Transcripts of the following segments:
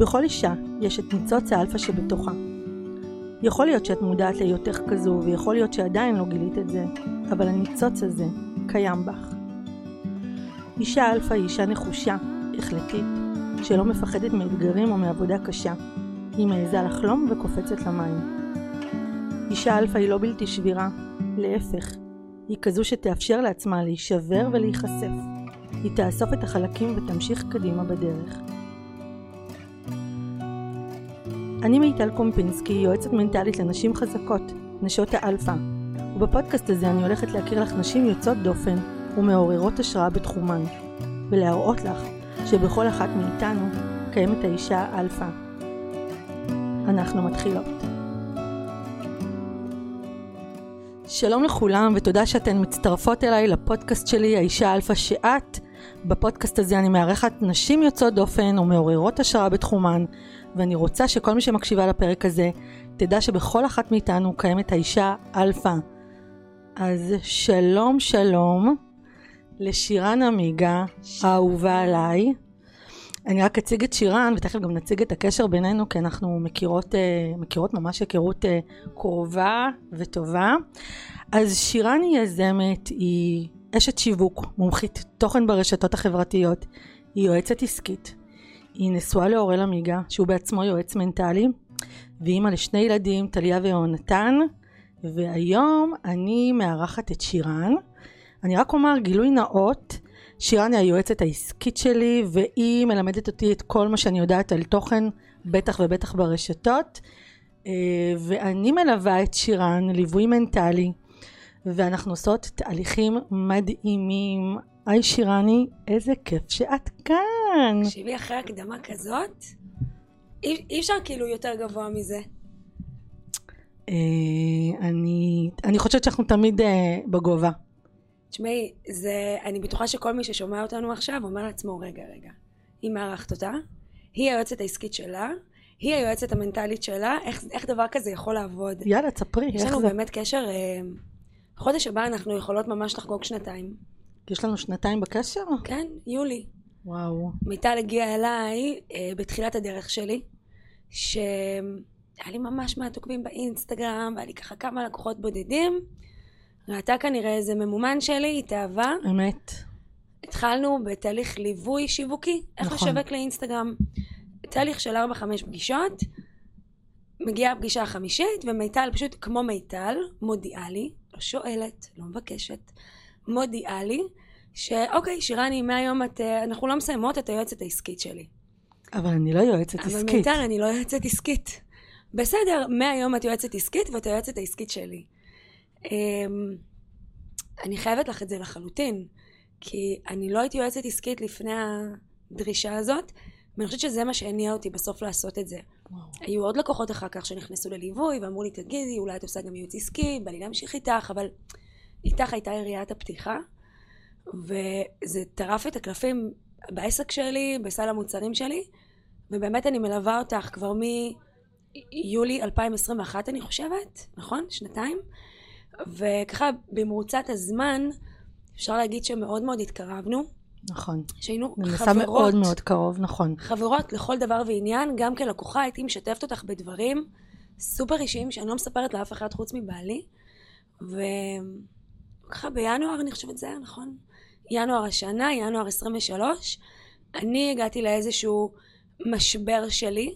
בכל אישה יש את ניצוץ האלפא שבתוכה. יכול להיות שאת מודעת להיותך כזו, ויכול להיות שעדיין לא גילית את זה, אבל הניצוץ הזה קיים בך. אישה אלפא היא אישה נחושה, החלטית, שלא מפחדת מאתגרים או מעבודה קשה. היא מעיזה לחלום וקופצת למים. אישה אלפא היא לא בלתי שבירה, להפך, היא כזו שתאפשר לעצמה להישבר ולהיחשף. היא תאסוף את החלקים ותמשיך קדימה בדרך. אני מיטל קומפינסקי, יועצת מנטלית לנשים חזקות, נשות האלפא, ובפודקאסט הזה אני הולכת להכיר לך נשים יוצאות דופן ומעוררות השראה בתחומן, ולהראות לך שבכל אחת מאיתנו קיימת האישה האלפא. אנחנו מתחילות. שלום לכולם ותודה שאתן מצטרפות אליי לפודקאסט שלי, האישה האלפא שאת. בפודקאסט הזה אני מארחת נשים יוצאות דופן ומעוררות השראה בתחומן, ואני רוצה שכל מי שמקשיבה לפרק הזה תדע שבכל אחת מאיתנו קיימת האישה האלפא. אז שלום שלום לשירן עמיגה, האהובה עליי. אני רק אציג את שירן ותכף גם נציג את הקשר בינינו כי אנחנו מכירות, אה, מכירות ממש היכרות אה, קרובה וטובה. אז שירן היא יזמת, היא אשת שיווק, מומחית תוכן ברשתות החברתיות, היא יועצת עסקית, היא נשואה לאורל עמיגה שהוא בעצמו יועץ מנטלי והיא אימא לשני ילדים, טליה ויהונתן. והיום אני מארחת את שירן. אני רק אומר גילוי נאות שירן היא היועצת העסקית שלי והיא מלמדת אותי את כל מה שאני יודעת על תוכן בטח ובטח ברשתות. אה, ואני מלווה את שירן ליווי מנטלי ואנחנו עושות תהליכים מדהימים. היי שירני, איזה כיף שאת כאן. תקשיבי אחרי הקדמה כזאת, אי, אי אפשר כאילו יותר גבוה מזה. אה, אני, אני חושבת שאנחנו תמיד אה, בגובה. תשמעי, זה, אני בטוחה שכל מי ששומע אותנו עכשיו אומר לעצמו, רגע, רגע, היא מארחת אותה, היא היועצת העסקית שלה, היא היועצת המנטלית שלה, איך, איך דבר כזה יכול לעבוד? יאללה, תספרי, יש איך לנו זה? באמת קשר, אה, חודש הבא אנחנו יכולות ממש לחגוג שנתיים. יש לנו שנתיים בקשר? כן, יולי. וואו. מיטל הגיעה אליי אה, בתחילת הדרך שלי, שהיה לי ממש מעט עוקבים באינסטגרם, והיה לי ככה כמה לקוחות בודדים. ראתה כנראה איזה ממומן שלי, התאהבה. אמת. התחלנו בתהליך ליווי שיווקי, איך נכון. לשווק לאינסטגרם. תהליך של 4-5 פגישות, מגיעה הפגישה החמישית, ומיטל פשוט כמו מיטל, מודיעה לי, לא שואלת, לא מבקשת, מודיעה לי, שאוקיי, שירני, מהיום את, אה, אנחנו לא מסיימות את היועצת העסקית שלי. אבל אני לא יועצת אבל עסקית. מיטל, אני לא יועצת עסקית. בסדר, מהיום את יועצת עסקית ואת היועצת העסקית שלי. אמ, אני חייבת לך את זה לחלוטין, כי אני לא הייתי יועצת עסקית לפני הדרישה הזאת, ואני חושבת שזה מה שהניע אותי בסוף לעשות את זה. וואו. היו עוד לקוחות אחר כך שנכנסו לליווי ואמרו לי, תגידי, אולי את עושה גם ייעוץ עסקי, בא לי להמשיך איתך, אבל איתך הייתה יריית הפתיחה, וזה טרף את הקלפים בעסק שלי, בסל המוצרים שלי, ובאמת אני מלווה אותך כבר מיולי 2021 אני חושבת, נכון? שנתיים? וככה במרוצת הזמן אפשר להגיד שמאוד מאוד התקרבנו, נכון. שהיינו זה נעשה חברות, מאוד מאוד קרוב, נכון. חברות לכל דבר ועניין, גם כלקוחה הייתי משתפת אותך בדברים סופר אישיים שאני לא מספרת לאף אחד חוץ מבעלי, וככה בינואר אני חושבת זה היה נכון, ינואר השנה, ינואר 23, אני הגעתי לאיזשהו משבר שלי,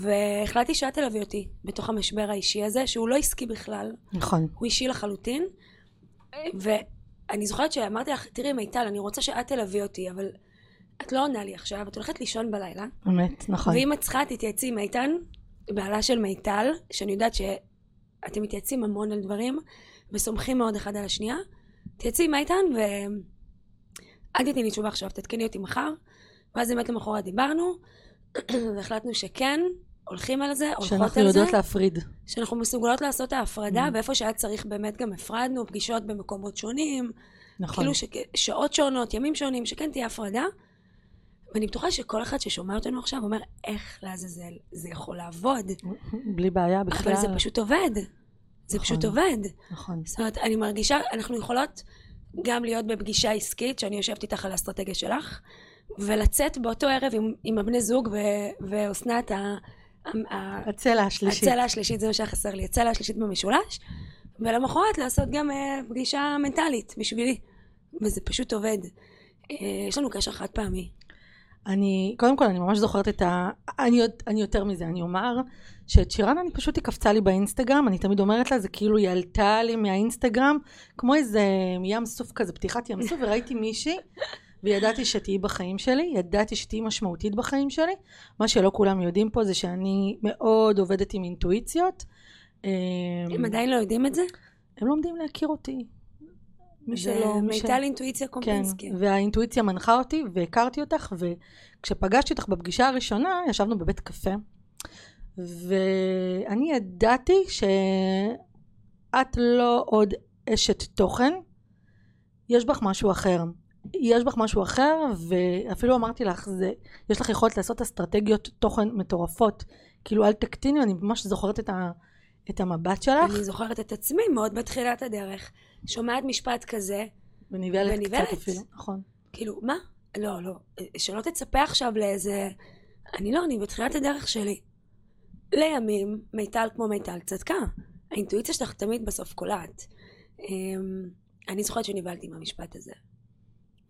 והחלטתי שאת תלווי אותי בתוך המשבר האישי הזה, שהוא לא עסקי בכלל, נכון. הוא אישי לחלוטין. ואני זוכרת שאמרתי לך, תראי מיטל, אני רוצה שאת תלווי אותי, אבל את לא עונה לי עכשיו, את הולכת לישון בלילה. אמת, נכון. ואם את צריכה, תתייעצי עם איתן, בעלה של מיטל, שאני יודעת שאתם מתייעצים המון על דברים, וסומכים מאוד אחד על השנייה. תתייעצי עם איתן, ו... אל תתני לי תשובה עכשיו, תתקני אותי מחר. ואז באמת למחרת דיברנו, והחלטנו שכן, הולכים על זה, הולכות שאנחנו על זה. יודעות להפריד. שאנחנו מסוגלות לעשות את ההפרדה, Mm. ואיפה שהיה צריך באמת גם הפרדנו, פגישות במקומות שונים, נכון. כאילו שעות שונות, ימים שונים, שכן תהיה הפרדה. ואני בטוחה שכל אחד ששומע אותנו עכשיו אומר, איך לעזאזל זה יכול לעבוד? בלי בעיה בכלל. אבל זה פשוט עובד. זה נכון. פשוט עובד. נכון. זאת אומרת, אני מרגישה, אנחנו יכולות גם להיות בפגישה עסקית, שאני יושבת איתך על האסטרטגיה שלך, ולצאת באותו ערב עם, עם הבני זוג ואסנת, ה- הצלע השלישית. הצלע השלישית, זה מה שהיה חסר לי, הצלע השלישית במשולש, ולמחרת לעשות גם אה, פגישה מנטלית בשבילי, וזה פשוט עובד. אה, יש לנו קשר חד פעמי. אני, קודם כל אני ממש זוכרת את ה... אני, אני יותר מזה, אני אומר שאת שירן אני פשוט, היא קפצה לי באינסטגרם, אני תמיד אומרת לה, זה כאילו היא עלתה לי מהאינסטגרם, כמו איזה ים סוף כזה, פתיחת ים סוף, וראיתי מישהי, וידעתי שתהיי בחיים שלי, ידעתי שתהיי משמעותית בחיים שלי. מה שלא כולם יודעים פה זה שאני מאוד עובדת עם אינטואיציות. אמ, הם עדיין לא יודעים את זה? הם לומדים להכיר אותי. מי זה. מיטל אינטואיציה כן, קומפינסקי. והאינטואיציה מנחה אותי, והכרתי אותך, וכשפגשתי אותך בפגישה הראשונה, ישבנו בבית קפה, ואני ידעתי שאת לא עוד אשת תוכן, יש בך משהו אחר. יש בך משהו אחר, ואפילו אמרתי לך, זה, יש לך יכולת לעשות אסטרטגיות תוכן מטורפות. כאילו, אל תקטיני, אני ממש זוכרת את, ה, את המבט שלך, אני זוכרת את עצמי מאוד בתחילת הדרך. שומעת משפט כזה, ונבהלת קצת ונבהלת. אפילו, נכון. כאילו, מה? לא, לא. שלא תצפה עכשיו לאיזה... אני לא, אני בתחילת הדרך שלי. לימים, מיטל כמו מיטל צדקה. האינטואיציה שלך תמיד בסוף קולעת. אמ, אני זוכרת שנבהלתי מהמשפט הזה.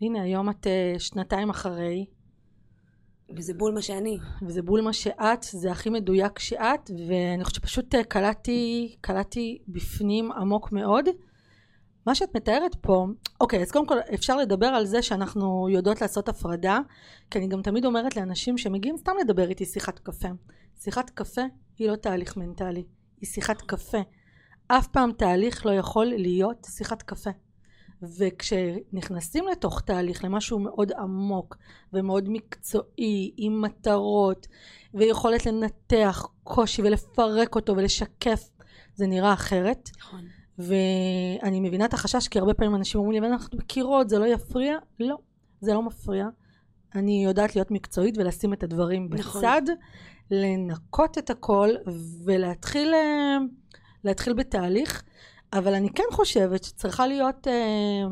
הנה, היום את אה, שנתיים אחרי, וזה בול מה שאני. וזה בול מה שאת, זה הכי מדויק שאת, ואני חושבת שפשוט אה, קלטתי, קלטתי בפנים עמוק מאוד. מה שאת מתארת פה, אוקיי, אז קודם כל אפשר לדבר על זה שאנחנו יודעות לעשות הפרדה, כי אני גם תמיד אומרת לאנשים שמגיעים סתם לדבר איתי שיחת קפה. שיחת קפה היא לא תהליך מנטלי, היא שיחת קפה. אף פעם תהליך לא יכול להיות שיחת קפה. וכשנכנסים לתוך תהליך, למשהו מאוד עמוק ומאוד מקצועי, עם מטרות ויכולת לנתח קושי ולפרק אותו ולשקף, זה נראה אחרת. נכון. ואני מבינה את החשש, כי הרבה פעמים אנשים אומרים לי, "אבל אנחנו מכירות, זה לא יפריע? לא, זה לא מפריע. אני יודעת להיות מקצועית ולשים את הדברים נכון. בצד, לנקות את הכל ולהתחיל אה, להתחיל בתהליך. אבל אני כן חושבת שצריכה להיות אה,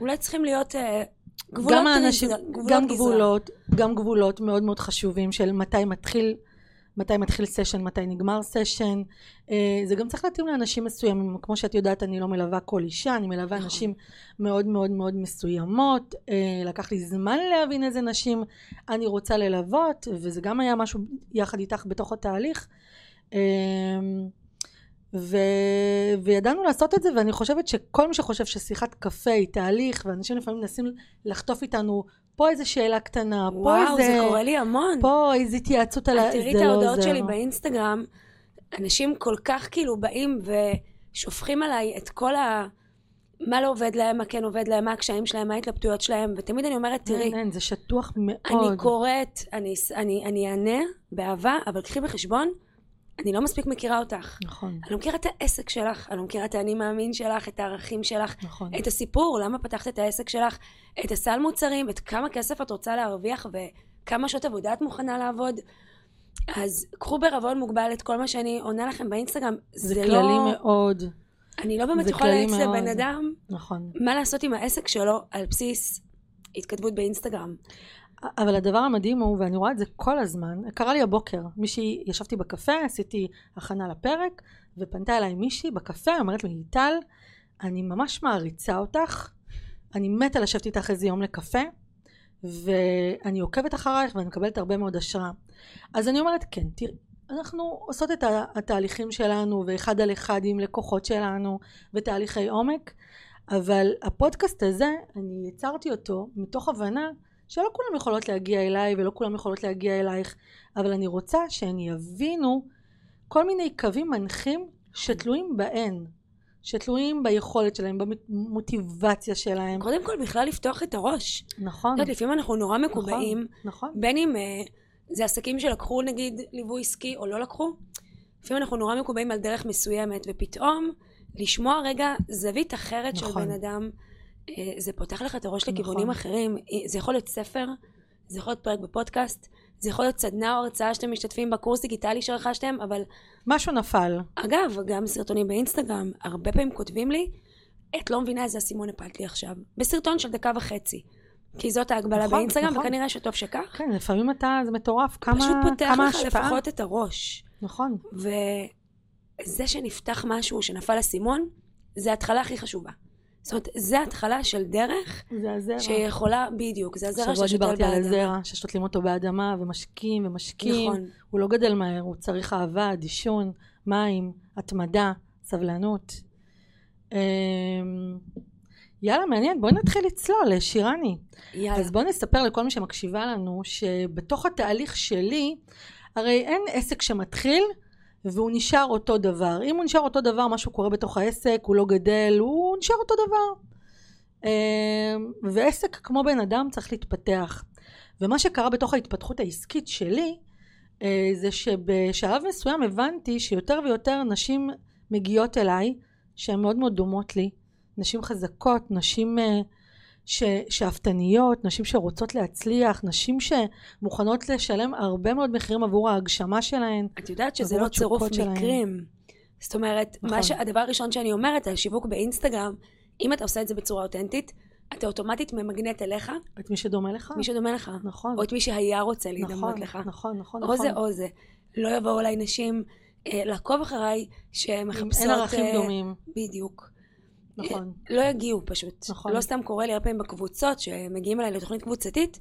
אולי צריכים להיות אה, גבולות גם האנשים, גבולות גם גזרה. גבולות, גם גבולות מאוד מאוד חשובים של מתי מתחיל, מתי מתחיל סשן, מתי נגמר סשן. אה, זה גם צריך להתאים לאנשים מסוימים, כמו שאת יודעת אני לא מלווה כל אישה, אני מלווה נכון. נשים מאוד מאוד מאוד מסוימות. אה, לקח לי זמן להבין איזה נשים אני רוצה ללוות, וזה גם היה משהו יחד איתך בתוך התהליך. ו... וידענו לעשות את זה ואני חושבת שכל מי שחושב ששיחת קפה היא תהליך ואנשים לפעמים מנסים לחטוף איתנו פה איזה שאלה קטנה, פה וואו, איזה, זה קורה לי המון. פה איזה התייעצות על ה... תראי את לא ההודעות עוזר. שלי באינסטגרם, אנשים כל כך כאילו באים ושופכים עליי את כל ה... מה לא עובד להם, מה כן עובד להם, מה הקשיים שלהם, מה ההתלבטויות שלהם, ותמיד אני אומרת, תראי, אין, אין, זה שטוח מאוד. אני קוראת, אני אענה באהבה, אבל קחי בחשבון, אני לא מספיק מכירה אותך. נכון, אני לא מכירה את העסק שלך, אני לא מכירה את האני מאמין שלך, את הערכים שלך, נכון. את הסיפור, למה פתחת את העסק שלך, את הסל מוצרים, את כמה כסף את רוצה להרוויח וכמה שעות עבודה את מוכנה לעבוד. אז קחו בערבון מוגבל את כל מה שאני עונה לכם באינסטגרם. זה, זה, כללי לא... מאוד, אני לא באמת יכולה מאוד. לבן אדם נכון. מה לעשות עם העסק שלו על בסיס התכתבות באינסטגרם. אבל הדבר המדהים הוא, ואני רואה את זה כל הזמן, קרה לי הבוקר, מישהי, ישבתי בקפה, עשיתי הכנה לפרק, ופנתה אליי מישהי בקפה, אומרת לי, ליטל, אני ממש מעריצה אותך, אני מתה לשבת איתך איזה יום לקפה, ואני עוקבת אחרייך ואני מקבלת הרבה מאוד השראה. אז אני אומרת, כן, תראי, אנחנו עושות את התהליכים שלנו, ואחד על אחד עם לקוחות שלנו, ותהליכי עומק, אבל הפודקאסט הזה, אני יצרתי אותו מתוך הבנה שלא כולם יכולות להגיע אליי ולא כולם יכולות להגיע אלייך, אבל אני רוצה שהן יבינו כל מיני קווים מנחים שתלויים בהן, שתלויים ביכולת שלהם, במוטיבציה שלהם. קודם כל בכלל לפתוח את הראש. נכון, את יודעת, לפעמים אנחנו נורא מקובעים, נכון, בין אם אה, זה עסקים שלקחו נגיד ליווי עסקי או לא לקחו, לפעמים אנחנו נורא מקובעים על דרך מסוימת, ופתאום לשמוע רגע זווית אחרת של נכון. בן אדם, זה פותח לך את הראש נכון. לכיוונים אחרים. אה, זה יכול להיות ספר, זה יכול להיות פרק בפודקאסט, זה יכול להיות סדנה או הרצאה שאתם משתתפים בקורס דיגיטלי שרכשתם, אבל משהו נפל, אגב, גם סרטונים באינסטגרם, הרבה פעמים כותבים לי, את לא מבינה איזה אסימון הפלת לי עכשיו. בסרטון של דקה וחצי. כי זאת ההגבלה נכון, באינסטגרם, נכון. וכנראה שטוב שכך. כן, לפעמים אתה, זה מטורף, כמה, פשוט פותח לך השפעה. לפחות את הראש. נכון, וזה שנפתח משהו, שנפל אסימון, זה ההתחלה הכי חשובה. זאת אומרת, זה התחלה של דרך זה הזרע. שיכולה, בדיוק, זה הזרע שבוע ששותל דיברתי על באדמה. הזרע, ששותלים אותו באדמה, ומשקים ומשקים. נכון. הוא לא גדל מהר, הוא צריך אהבה, דישון, מים, התמדה, סבלנות. אמ, יאללה, מעניין, בואי נתחיל לצלול, שירני. יאללה. אז בואי נספר לכל מי שמקשיבה לנו, שבתוך התהליך שלי, הרי אין עסק שמתחיל והוא נשאר אותו דבר. אם הוא נשאר אותו דבר, משהו קורה בתוך העסק, הוא לא גדל, הוא נשאר אותו דבר. אמ, ועסק כמו בן אדם צריך להתפתח. ומה שקרה בתוך ההתפתחות העסקית שלי, אה, זה שבשלב מסוים הבנתי שיותר ויותר נשים מגיעות אליי, שהן מאוד מאוד דומות לי, נשים חזקות, נשים אה, ש, שאפתניות, נשים שרוצות להצליח, נשים שמוכנות לשלם הרבה מאוד מחירים עבור ההגשמה שלהן. את יודעת שזה לא צירוף. מקרים. זאת אומרת, נכון. מה ש... הדבר הראשון שאני אומרת על שיווק באינסטגרם, אם אתה עושה את זה בצורה אותנטית, אתה אוטומטית ממגנט אליך את מי שדומה לך? מי שדומה לך. נכון, או את מי שהיה רוצה נכון, להידמות לך. נכון, נכון, או נכון. זה או זה. לא יבואו אליי נשים אה, לעקוב אחריי, שמחפשות... אין ערכים אה, דומים, בדיוק. נכון. לא יגיעו פשוט. נכון. לא סתם קורה לי הרבה פעמים בקבוצות, שמגיעים אליי לתוכנית קבוצתית,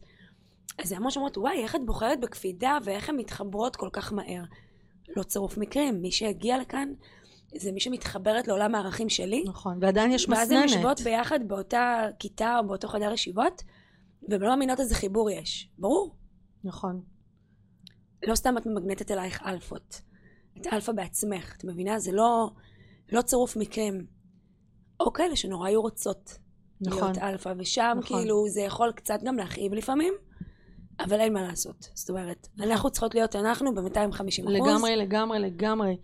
אז הן ממש אומרות, וואי, איך את בוחרת בקפידה, ואיך הן מתחברות כל כך מהר. לא צירוף מקרים, מי שהגיע לכאן, זה מי שמתחברת לעולם הערכים שלי, נכון, ועדיין יש ואז הן מסננת. יושבות ביחד באותה כיתה או באותו חדר ישיבות, והן לא מאמינות איזה חיבור יש. ברור. נכון, לא סתם את ממגנטת אלייך אלפות. את אלפא בעצמך, את מבינה? זה לא, לא צירוף מקרים. או כאלה שנורא היו רוצות נכון. להיות אלפא, ושם נכון. כאילו זה יכול קצת גם להכאיב לפעמים, אבל אין מה לעשות. זאת אומרת. אנחנו צריכות להיות אנחנו ב-250 אחוז. לגמרי, לגמרי, לגמרי,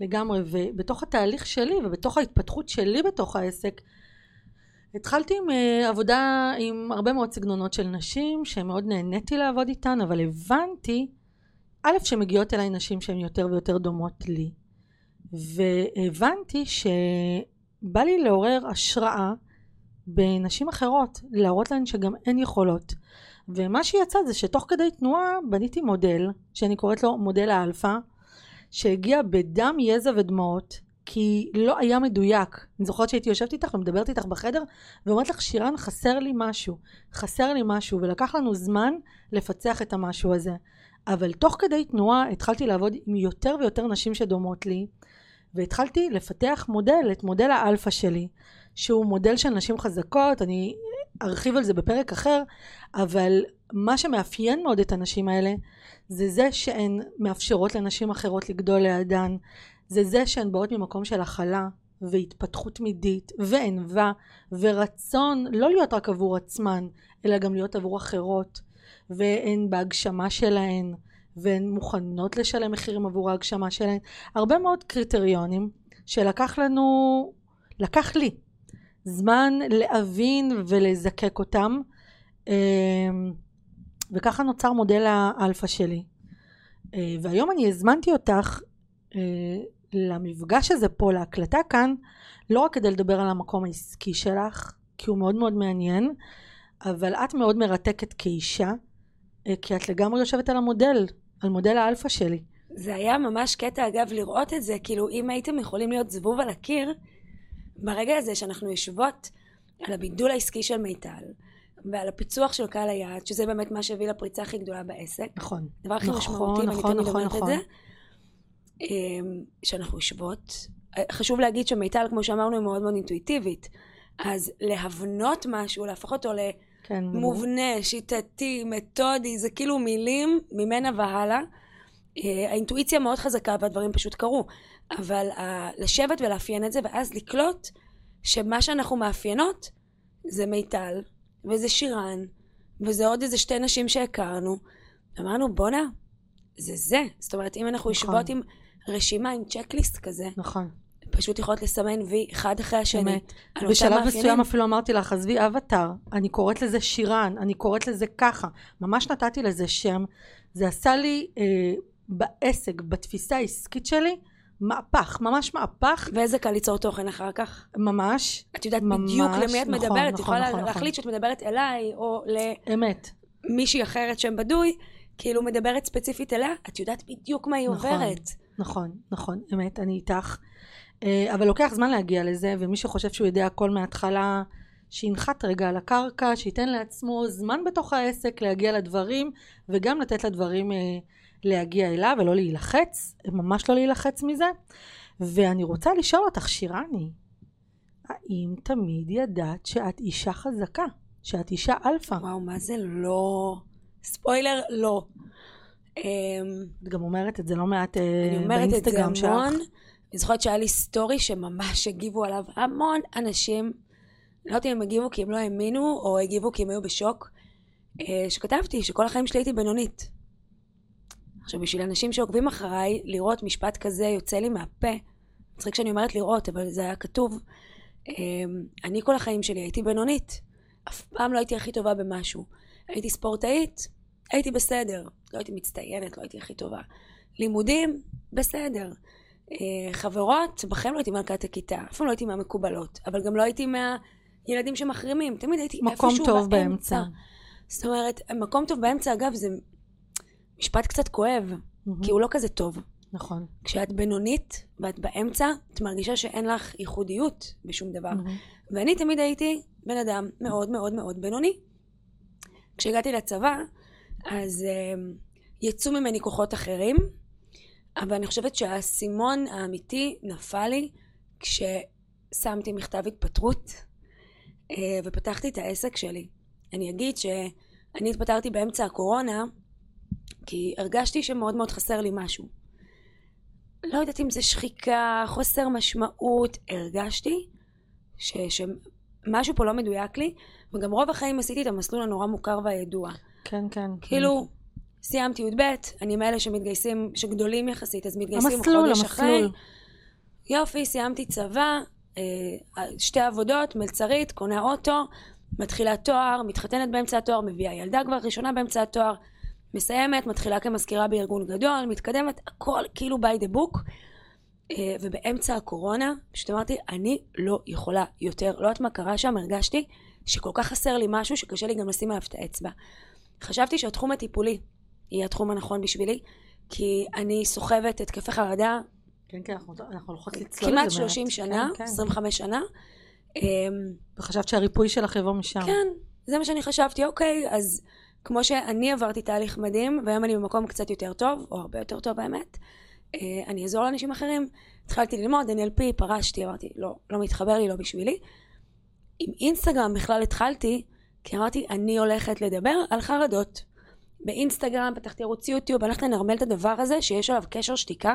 לגמרי. ובתוך התהליך שלי ובתוך ההתפתחות שלי בתוך העסק, התחלתי עם אה, עבודה עם הרבה מאוד סגנונות של נשים, שמאוד נהניתי לעבוד איתן, אבל הבנתי, א', שמגיעות אליי נשים שהן יותר ויותר דומות לי, והבנתי שבא לי לעורר השראה בנשים אחרות, להראות להן שגם הן יכולות. ומה שיצא זה שתוך כדי תנועה בניתי מודל, שאני קוראת לו מודל האלפא, שהגיע בדם, יזע ודמעות, כי לא היה מדויק. אני זוכרת שהייתי יושבת איתך ומדברת איתך בחדר, ואומרת לך, שירן, חסר לי משהו, חסר לי משהו, ולקח לנו זמן לפצח את המשהו הזה. אבל תוך כדי תנועה התחלתי לעבוד עם יותר ויותר נשים שדומות לי, והתחלתי לפתח מודל, את מודל האלפא שלי, שהוא מודל של נשים חזקות, אני ארחיב על זה בפרק אחר, אבל מה שמאפיין מאוד את הנשים האלה, זה זה שהן מאפשרות לנשים אחרות לגדול לידן, זה זה שהן באות ממקום של הכלה והתפתחות תמידית וענווה ורצון לא להיות רק עבור עצמן, אלא גם להיות עבור אחרות, והן בהגשמה שלהן, והן מוכנות לשלם מחירים עבור ההגשמה שלהן, הרבה מאוד קריטריונים שלקח לנו, לקח לי זמן להבין ולזקק אותם אמ, וככה נוצר מודל האלפא שלי. אה, והיום אני הזמנתי אותך אה, למפגש הזה פה להקלטה כאן לא רק כדי לדבר על המקום העסקי שלך כי הוא מאוד מאוד מעניין אבל את מאוד מרתקת כאישה כי את לגמרי יושבת על המודל על מודל האלפא שלי זה היה ממש קטע, אגב, לראות את זה, כאילו, אם הייתם יכולים להיות זבוב על הקיר, ברגע הזה שאנחנו יושבות על הבידול העסקי של מיטל, ועל הפיצוח של קהל היעד, שזה באמת מה שהביא לפריצה הכי גדולה בעסק, נכון הדבר הכי נכון, משמעותי, ואני נכון, תמיד נכון, אומרת את נכון. זה, אמ, שאנחנו יושבות. חשוב להגיד שמיטל, כמו שאמרנו, היא מאוד מאוד אינטואיטיבית. אז להבנות משהו, להפוך אותו כן, למובנה, שיטתי, מתודי, זה כאילו מילים ממנה והלאה. אה, האינטואיציה מאוד חזקה והדברים פשוט קרו. אבל ה- לשבת ולאפיין את זה, ואז לקלוט שמה שאנחנו מאפיינות זה מיטל, וזה שירן, וזה עוד איזה שתי נשים שהכרנו. אמרנו, בואנה, זה זה. זאת אומרת, אם אנחנו נכון. יושבות עם רשימה, עם צ'קליסט כזה, נכון פשוט יכולות לסמן וי אחד אחרי השני. בשלב. מסוים אפילו אמרתי לך, עזבי אבטאר, אני קוראת לזה שירן, אני קוראת לזה ככה. ממש נתתי לזה שם. זה עשה לי אה, בעסק, בתפיסה העסקית שלי, מהפך, ממש מהפך, ואיזה קל ליצור תוכן אחר כך. ממש, את יודעת ממש, בדיוק למי את נכון, מדברת, את נכון, יכולה נכון, להחליט שאת מדברת אליי, או אמת. למישהי אחרת שם בדוי, כאילו מדברת ספציפית אליה, את יודעת בדיוק מה היא נכון. עוברת. נכון, נכון, אמת, אני איתך. אה, אבל לוקח זמן להגיע לזה, ומי שחושב שהוא יודע הכל מההתחלה, שינחת רגע על הקרקע, שייתן לעצמו זמן בתוך העסק להגיע לדברים, וגם לתת לדברים אה, להגיע אליו ולא להילחץ, ממש לא להילחץ מזה. ואני רוצה לשאול אותך, שירני, האם תמיד ידעת שאת אישה חזקה? שאת אישה אלפא? וואו, מה זה לא... ספוילר, לא. את גם אומרת את זה לא מעט אה, אני אומרת את זה באינסטגרם שלך. אני זוכרת שהיה לי סטורי שממש הגיבו עליו המון אנשים. לא יודעת אם הם הגיבו כי הם לא האמינו, או הגיבו כי הם היו בשוק. אה, שכתבתי שכל החיים שלי הייתי בינונית. עכשיו, בשביל אנשים שעוקבים אחריי, לראות משפט כזה יוצא לי מהפה. מצחיק שאני אומרת לראות, אבל זה היה כתוב. אה, אני כל החיים שלי הייתי בינונית. אף פעם לא הייתי הכי טובה במשהו. הייתי ספורטאית, הייתי בסדר. לא הייתי מצטיינת, לא הייתי הכי טובה. לימודים, בסדר. אה, חברות, בחיים לא הייתי מלכת הכיתה, אף פעם לא הייתי מהמקובלות, אבל גם לא הייתי מהילדים שמחרימים, תמיד הייתי מקום איפשהו טוב באמצע. באמצע. זאת אומרת, מקום טוב באמצע, אגב, זה משפט קצת כואב. כי הוא לא כזה טוב. נכון. כשאת בינונית ואת באמצע, את מרגישה שאין לך ייחודיות בשום דבר. ואני תמיד הייתי בן אדם מאוד מאוד מאוד בינוני. כשהגעתי לצבא, אז uh, יצאו ממני כוחות אחרים, אבל אני חושבת שהאסימון האמיתי נפל לי כששמתי מכתב התפטרות uh, ופתחתי את העסק שלי. אני אגיד שאני התפטרתי באמצע הקורונה, כי הרגשתי שמאוד מאוד חסר לי משהו. לא יודעת אם זה שחיקה, חוסר משמעות, הרגשתי ש, שמשהו פה לא מדויק לי, וגם רוב החיים עשיתי את המסלול הנורא מוכר והידוע. כן, כן. כאילו, סיימתי י"ב, אני מאלה שמתגייסים, שגדולים יחסית, אז מתגייסים המסלול, חודש אחרי. המסלול. יופי, סיימתי צבא, אה, שתי עבודות, מלצרית, קונה אוטו, מתחילה תואר, מתחתנת באמצע התואר, מביאה ילדה כבר ראשונה באמצע התואר, מסיימת, מתחילה כמזכירה בארגון גדול, מתקדמת, הכל כאילו by the book. אה, ובאמצע הקורונה, פשוט אמרתי, אני לא יכולה יותר. לא יודעת מה קרה שם, הרגשתי שכל כך חסר לי משהו שקשה לי גם לשים עליו את האצבע. חשבתי שהתחום הטיפולי יהיה התחום הנכון בשבילי, כי אני סוחבת התקפי חרדה כן, כן, אנחנו אנחנו הולכות לצלול כמעט את זה מעט. 30 שנה, כן, כן. 25 שנה. אמ, וחשבת שהריפוי שלך יבוא משם. כן, זה מה שאני חשבתי, אוקיי, אז כמו שאני עברתי תהליך מדהים, והיום אני במקום קצת יותר טוב, או הרבה יותר טוב האמת, אה, אני אעזור לאנשים אחרים. התחלתי ללמוד NLP, פרשתי, אמרתי, לא, לא מתחבר לי, לא בשבילי. עם אינסטגרם בכלל התחלתי, כי אמרתי, אני הולכת לדבר על חרדות. באינסטגרם פתחתי ערוץ יוטיוב, הלכתי לנרמל את הדבר הזה, שיש עליו קשר שתיקה,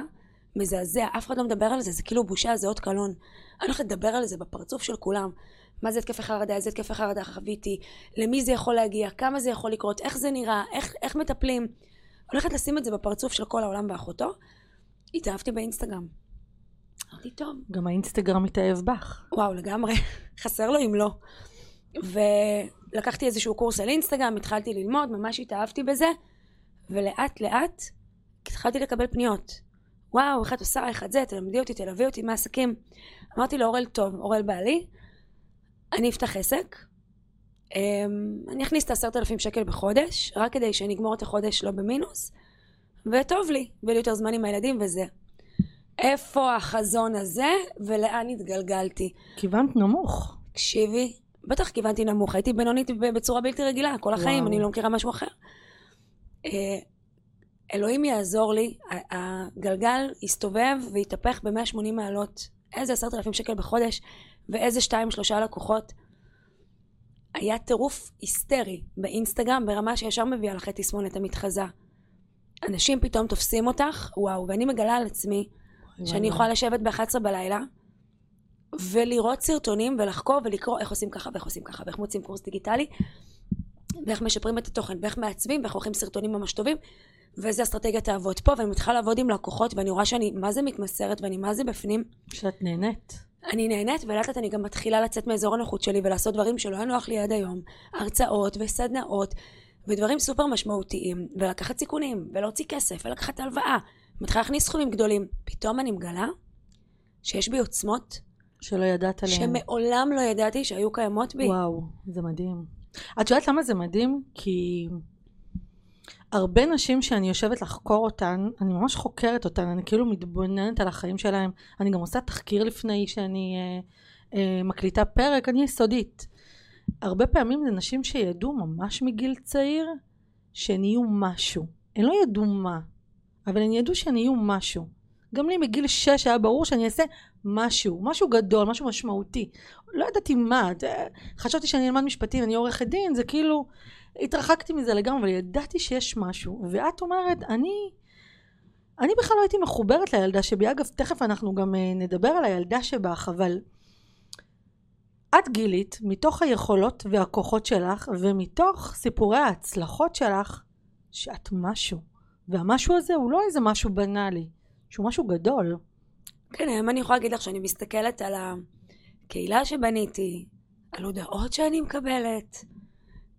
מזעזע, אף אחד לא מדבר על זה, זה כאילו בושה, זה אות קלון. אני הולכת לדבר על זה בפרצוף של כולם. מה זה התקפי חרדה, איזה התקפי חרדה חוויתי, למי זה יכול להגיע, כמה זה יכול לקרות, איך זה נראה, איך, איך מטפלים. הולכת לשים את זה בפרצוף של כל העולם ואחותו. התאהבתי באינסטגרם. אמרתי, טוב, גם האינסטגרם מתאהב בך. וואו, לגמרי, חסר לו אם לא. ולקחתי איזשהו קורס על אינסטגרם, התחלתי ללמוד, ממש התאהבתי בזה, ולאט לאט התחלתי לקבל פניות. וואו, איך את עושה, איך את זה, תלמדי אותי, תלווי אותי מהעסקים. אמרתי לאורל, טוב, אורל בעלי, אני אפתח עסק, אמ, אני אכניס את העשרת אלפים שקל בחודש, רק כדי שאני אגמור את החודש לא במינוס, וטוב לי, ויהיה יותר זמן עם הילדים וזה. איפה החזון הזה, ולאן התגלגלתי? כיוונת נמוך. תקשיבי, בטח כיוונתי נמוך, הייתי בינונית בצורה בלתי רגילה, כל החיים, וואו. אני לא מכירה משהו אחר. אה, אלוהים יעזור לי, הגלגל יסתובב ויתהפך ב-180 מעלות. איזה עשרת אלפים שקל בחודש, ואיזה שתיים שלושה לקוחות. היה טירוף היסטרי באינסטגרם, ברמה שישר מביאה לך את תסמונת המתחזה. אנשים פתאום תופסים אותך, וואו, ואני מגלה על עצמי שאני יכולה לשבת ב-11 בלילה ולראות סרטונים ולחקור ולקרוא איך עושים ככה ואיך עושים ככה ואיך מוצאים קורס דיגיטלי ואיך משפרים את התוכן ואיך מעצבים ואיך עורכים סרטונים ממש טובים ואיזה אסטרטגיה תעבוד פה ואני מתחילה לעבוד עם לקוחות ואני רואה שאני מה זה מתמסרת ואני מה זה בפנים שאת נהנית. אני נהנית ולאט לאט אני גם מתחילה לצאת מאזור הנוחות שלי ולעשות דברים שלא היה נוח לי עד היום הרצאות וסדנאות ודברים סופר משמעותיים ולקחת סיכונים ולהוציא כסף ולקחת הלוואה מתחילה להכניס סכומים גדולים. פתאום אני מגלה שיש בי עוצמות שלא ידעת עליהן. שמעולם לא ידעתי שהיו קיימות בי. וואו, זה מדהים. את יודעת למה זה מדהים? כי הרבה נשים שאני יושבת לחקור אותן, אני ממש חוקרת אותן, אני כאילו מתבוננת על החיים שלהן, אני גם עושה תחקיר לפני שאני אה, אה, מקליטה פרק, אני יסודית. הרבה פעמים זה נשים שידעו ממש מגיל צעיר שהן יהיו משהו. הן לא ידעו מה, אבל הן ידעו שהן יהיו משהו. גם לי מגיל שש היה ברור שאני אעשה משהו, משהו גדול, משהו משמעותי. לא ידעתי מה, חשבתי שאני אלמד משפטים, אני עורכת דין, זה כאילו, התרחקתי מזה לגמרי, אבל ידעתי שיש משהו. ואת אומרת, אני, אני בכלל לא הייתי מחוברת לילדה שבי. אגב, תכף אנחנו גם אה, נדבר על הילדה שבך, אבל את גילית, מתוך היכולות והכוחות שלך, ומתוך סיפורי ההצלחות שלך, שאת משהו. והמשהו הזה הוא לא איזה משהו בנאלי, שהוא משהו גדול. כן, היום אני יכולה להגיד לך שאני מסתכלת על הקהילה שבניתי, על הודעות שאני מקבלת,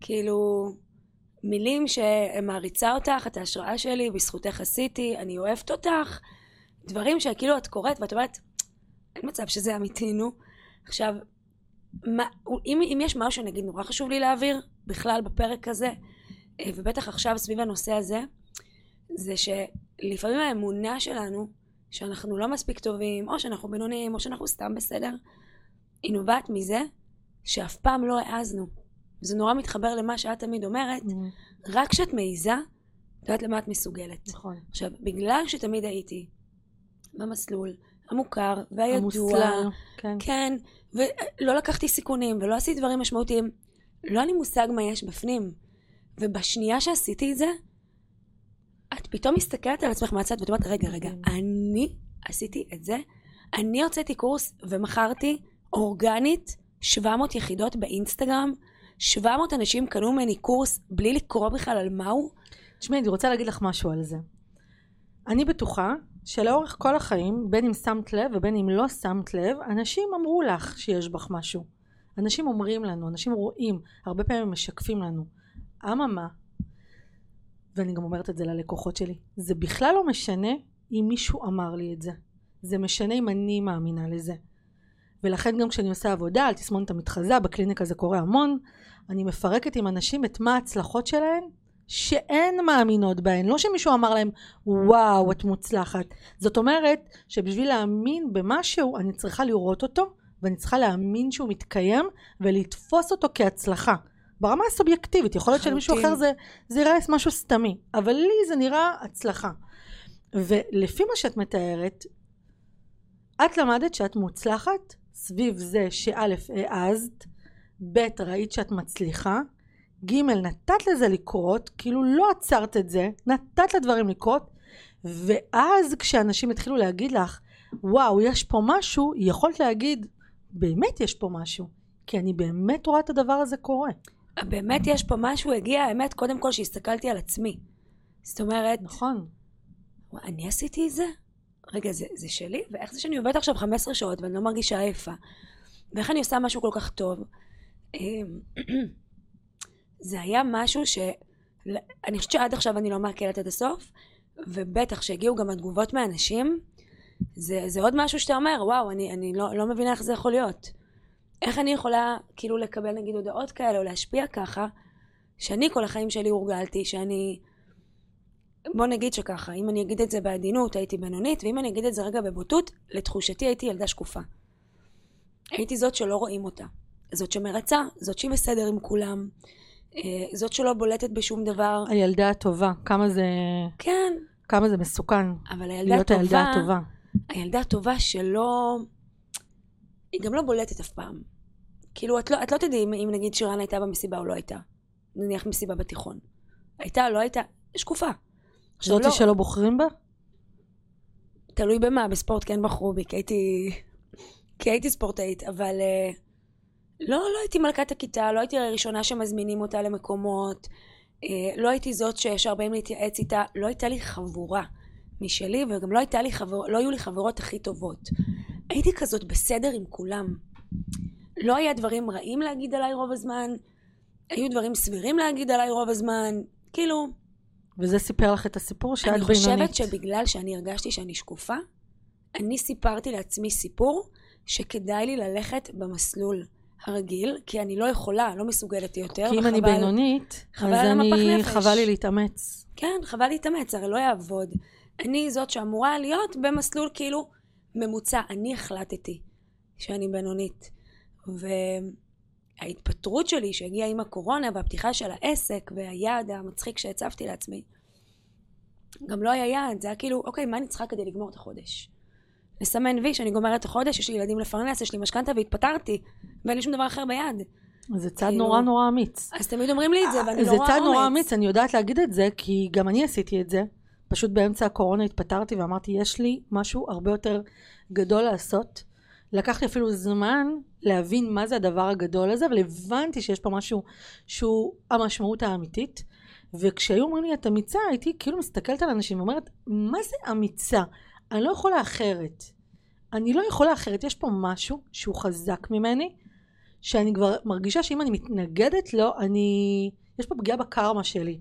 כאילו, מילים שמעריצה אותך, את ההשראה שלי, בזכותך עשיתי, אני אוהבת אותך, דברים שכאילו את קוראת ואת אומרת, אין מצב שזה אמיתי, נו. עכשיו, מה, אם, אם יש משהו שנגיד נורא חשוב לי להעביר, בכלל בפרק הזה, אה, ובטח עכשיו סביב הנושא הזה, זה שלפעמים האמונה שלנו, שאנחנו לא מספיק טובים, או שאנחנו בינוניים, או שאנחנו סתם בסדר, היא נובעת מזה שאף פעם לא העזנו. זה נורא מתחבר למה שאת תמיד אומרת, mm-hmm. רק כשאת מעיזה, את יודעת למה את מסוגלת. נכון. עכשיו, בגלל שתמיד הייתי במסלול המוכר והידוע, המוסלר, כן. כן, ולא לקחתי סיכונים ולא עשיתי דברים משמעותיים, לא היה לי מושג מה יש בפנים. ובשנייה שעשיתי את זה, פתאום מסתכלת על עצמך מהצד ואת אומרת, רגע, רגע, כן. אני עשיתי את זה? אני הוצאתי קורס ומכרתי אורגנית 700 יחידות באינסטגרם, 700 אנשים קנו ממני קורס בלי לקרוא בכלל על מהו. תשמעי, אני רוצה להגיד לך משהו על זה. אני בטוחה שלאורך כל החיים, בין אם שמת לב ובין אם לא שמת לב, אנשים אמרו לך שיש בך משהו. אנשים אומרים לנו, אנשים רואים, הרבה פעמים משקפים לנו. אממה, ואני גם אומרת את זה ללקוחות שלי, זה בכלל לא משנה אם מישהו אמר לי את זה. זה משנה אם אני מאמינה לזה. ולכן גם כשאני עושה עבודה על תסמונת המתחזה, בקליניקה זה קורה המון, אני מפרקת עם אנשים את מה ההצלחות שלהן שאין מאמינות בהן, לא שמישהו אמר להם וואו את מוצלחת. זאת אומרת שבשביל להאמין במשהו אני צריכה לראות אותו ואני צריכה להאמין שהוא מתקיים ולתפוס אותו כהצלחה. ברמה הסובייקטיבית, יכול להיות שלמישהו אחר זה, זה יראה משהו סתמי, אבל לי זה נראה הצלחה. ולפי מה שאת מתארת, את למדת שאת מוצלחת סביב זה שא' העזת, ב' ראית שאת מצליחה, ג' נתת לזה לקרות, כאילו לא עצרת את זה, נתת לדברים לקרות, ואז כשאנשים התחילו להגיד לך, וואו, יש פה משהו, יכולת להגיד, באמת יש פה משהו, כי אני באמת רואה את הדבר הזה קורה. באמת יש פה משהו, הגיע האמת, קודם כל שהסתכלתי על עצמי. זאת אומרת... נכון. אני עשיתי את זה? רגע, זה, זה שלי? ואיך זה שאני עובדת עכשיו 15 שעות ואני לא מרגישה עייפה? ואיך אני עושה משהו כל כך טוב? אמ, זה היה משהו ש... אני חושבת שעד עכשיו אני לא מעכלת עד הסוף, ובטח שהגיעו גם התגובות מאנשים, זה, זה עוד משהו שאתה אומר, וואו, אני, אני לא, לא מבינה איך זה יכול להיות. איך אני יכולה כאילו לקבל נגיד הודעות כאלה או להשפיע ככה, שאני כל החיים שלי הורגלתי, שאני... בוא נגיד שככה, אם אני אגיד את זה בעדינות הייתי בינונית, ואם אני אגיד את זה רגע בבוטות, לתחושתי הייתי ילדה שקופה. הייתי זאת שלא רואים אותה. זאת שמרצה, זאת שהיא בסדר עם כולם, אה, זאת שלא בולטת בשום דבר. הילדה הטובה, כמה זה... כן. כמה זה מסוכן. אבל הילדה להיות הטובה... הילדה הטובה. הילדה הטובה שלא... היא גם לא בולטת אף פעם. כאילו, את לא, את לא תדעי אם, אם נגיד שירן הייתה במסיבה או לא הייתה. נניח מסיבה בתיכון. הייתה, לא הייתה, שקופה. זאת לא... שלא בוחרים בה? תלוי במה, בספורט כן בחרו בי, כי הייתי, כי הייתי ספורטאית, אבל uh, לא, לא הייתי מלכת הכיתה, לא הייתי הראשונה שמזמינים אותה למקומות, uh, לא הייתי זאת שישר באים להתייעץ איתה, לא הייתה לי חבורה משלי, וגם לא, לי חבר, לא היו לי חברות הכי טובות. הייתי כזאת בסדר עם כולם. לא היה דברים רעים להגיד עליי רוב הזמן, היו דברים סבירים להגיד עליי רוב הזמן, כאילו, וזה סיפר לך את הסיפור שאת אני בינונית. חושבת שבגלל שאני הרגשתי שאני שקופה, אני סיפרתי לעצמי סיפור שכדאי לי ללכת במסלול הרגיל, כי אני לא יכולה, לא מסוגלת יותר. כי אם אני בינונית, אז אני. חבל לי להתאמץ. כן, חבל להתאמץ, הרי לא יעבוד. אני זאת שאמורה להיות במסלול כאילו ממוצע. אני החלטתי שאני בינונית. וההתפטרות שלי שהגיעה עם הקורונה והפתיחה של העסק והיעד המצחיק שהצבתי לעצמי, גם לא היה יעד, זה היה כאילו, אוקיי, מה אני צריכה כדי לגמור את החודש? לסמן וי שאני גומרת את החודש, יש לי ילדים לפרנס, יש לי משכנתה והתפטרתי, ואין לי שום דבר אחר ביד. זה צעד כאילו- נורא נורא אמיץ. אז תמיד אומרים לי את זה, ואני זה לא רואה צעד נורא אומץ. אמיץ, אני יודעת להגיד את זה, כי גם אני עשיתי את זה. פשוט באמצע הקורונה התפטרתי ואמרתי, יש לי משהו הרבה יותר גדול לעשות. לקח לי אפילו זמן להבין מה זה הדבר הגדול הזה, אבל הבנתי שיש פה משהו שהוא המשמעות האמיתית. וכשהיו אומרים לי את אמיצה, הייתי כאילו מסתכלת על אנשים ואומרת, מה זה אמיצה? אני לא יכולה אחרת. אני לא יכולה אחרת. יש פה משהו שהוא חזק ממני, שאני כבר מרגישה שאם אני מתנגדת לו, אני... יש פה פגיעה בקרמה שלי.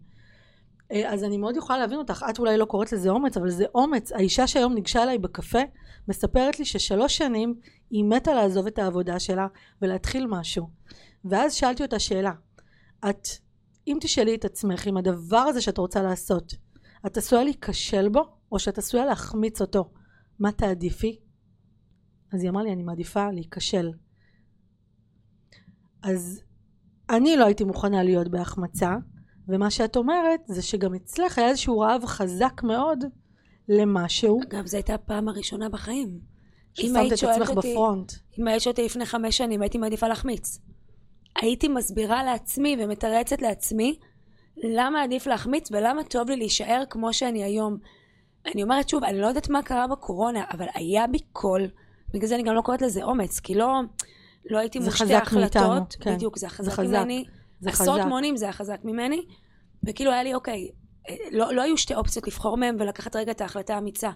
אה, אז אני מאוד יכולה להבין אותך, את אולי לא קוראת לזה אומץ, אבל זה אומץ. האישה שהיום ניגשה אליי בקפה, מספרת לי ששלוש שנים היא מתה לעזוב את העבודה שלה ולהתחיל משהו. ואז שאלתי אותה שאלה, את, אם תשאלי את עצמך אם הדבר הזה שאת רוצה לעשות, את עשויה להיכשל בו, או שאת עשויה להחמיץ אותו, מה תעדיפי? אז היא אמרה לי, אני מעדיפה להיכשל. אז אני לא הייתי מוכנה להיות בהחמצה, ומה שאת אומרת זה שגם אצלך היה איזשהו רעב חזק מאוד למשהו, אגב, זו הייתה הפעם הראשונה בחיים. ששמת את עצמך אותי- בפרונט. אם היית שואלת אותי לפני חמש שנים, הייתי מעדיפה להחמיץ. הייתי מסבירה לעצמי ומתרצת לעצמי למה עדיף להחמיץ ולמה טוב לי להישאר כמו שאני היום. אני אומרת שוב, אני לא יודעת מה קרה בקורונה, אבל היה בי קול, בגלל זה אני גם לא קוראת לזה אומץ, כי לא, לא הייתי זה מול שתי חזק החלטות. מאיתנו, כן. בדיוק, זה חזק חזק, ממני. זה עשרות חזק. מונים זה היה חזק ממני, וכאילו היה לי, אוקיי, אה, לא, לא היו שתי אופציות לבחור מהם ולקחת רגע את ההחלטה האמיצה.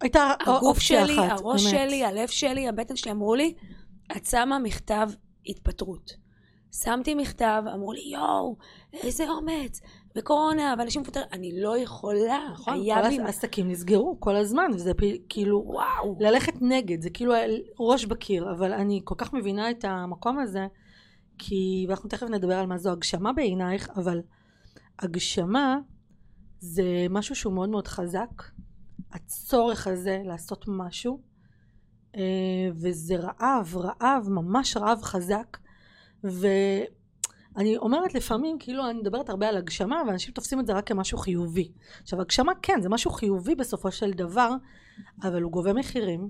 הייתה הגוף אופציה שלי, אחת, הראש אמת. שלי, הלב שלי, הבטן שלי אמרו לי, את שמה מכתב התפטרות. שמתי מכתב, אמרו לי, יואו, איזה אומץ, וקורונה, ואנשים מפוטרים, אני לא יכולה. נכון, היה כל בי... העסקים נסגרו כל הזמן, וזה פי- כאילו, וואו. ללכת נגד, זה כאילו ראש בקיר, אבל אני כל כך מבינה את המקום הזה, כי, ואנחנו תכף נדבר על מה זו הגשמה בעינייך, אבל הגשמה זה משהו שהוא מאוד מאוד חזק, הצורך הזה לעשות משהו, אה, וזה רעב, רעב, ממש רעב חזק, ואני אומרת לפעמים, כאילו אני מדברת הרבה על הגשמה, ואנשים תופסים את זה רק כמשהו חיובי. עכשיו הגשמה כן, זה משהו חיובי בסופו של דבר, אבל הוא גובה מחירים,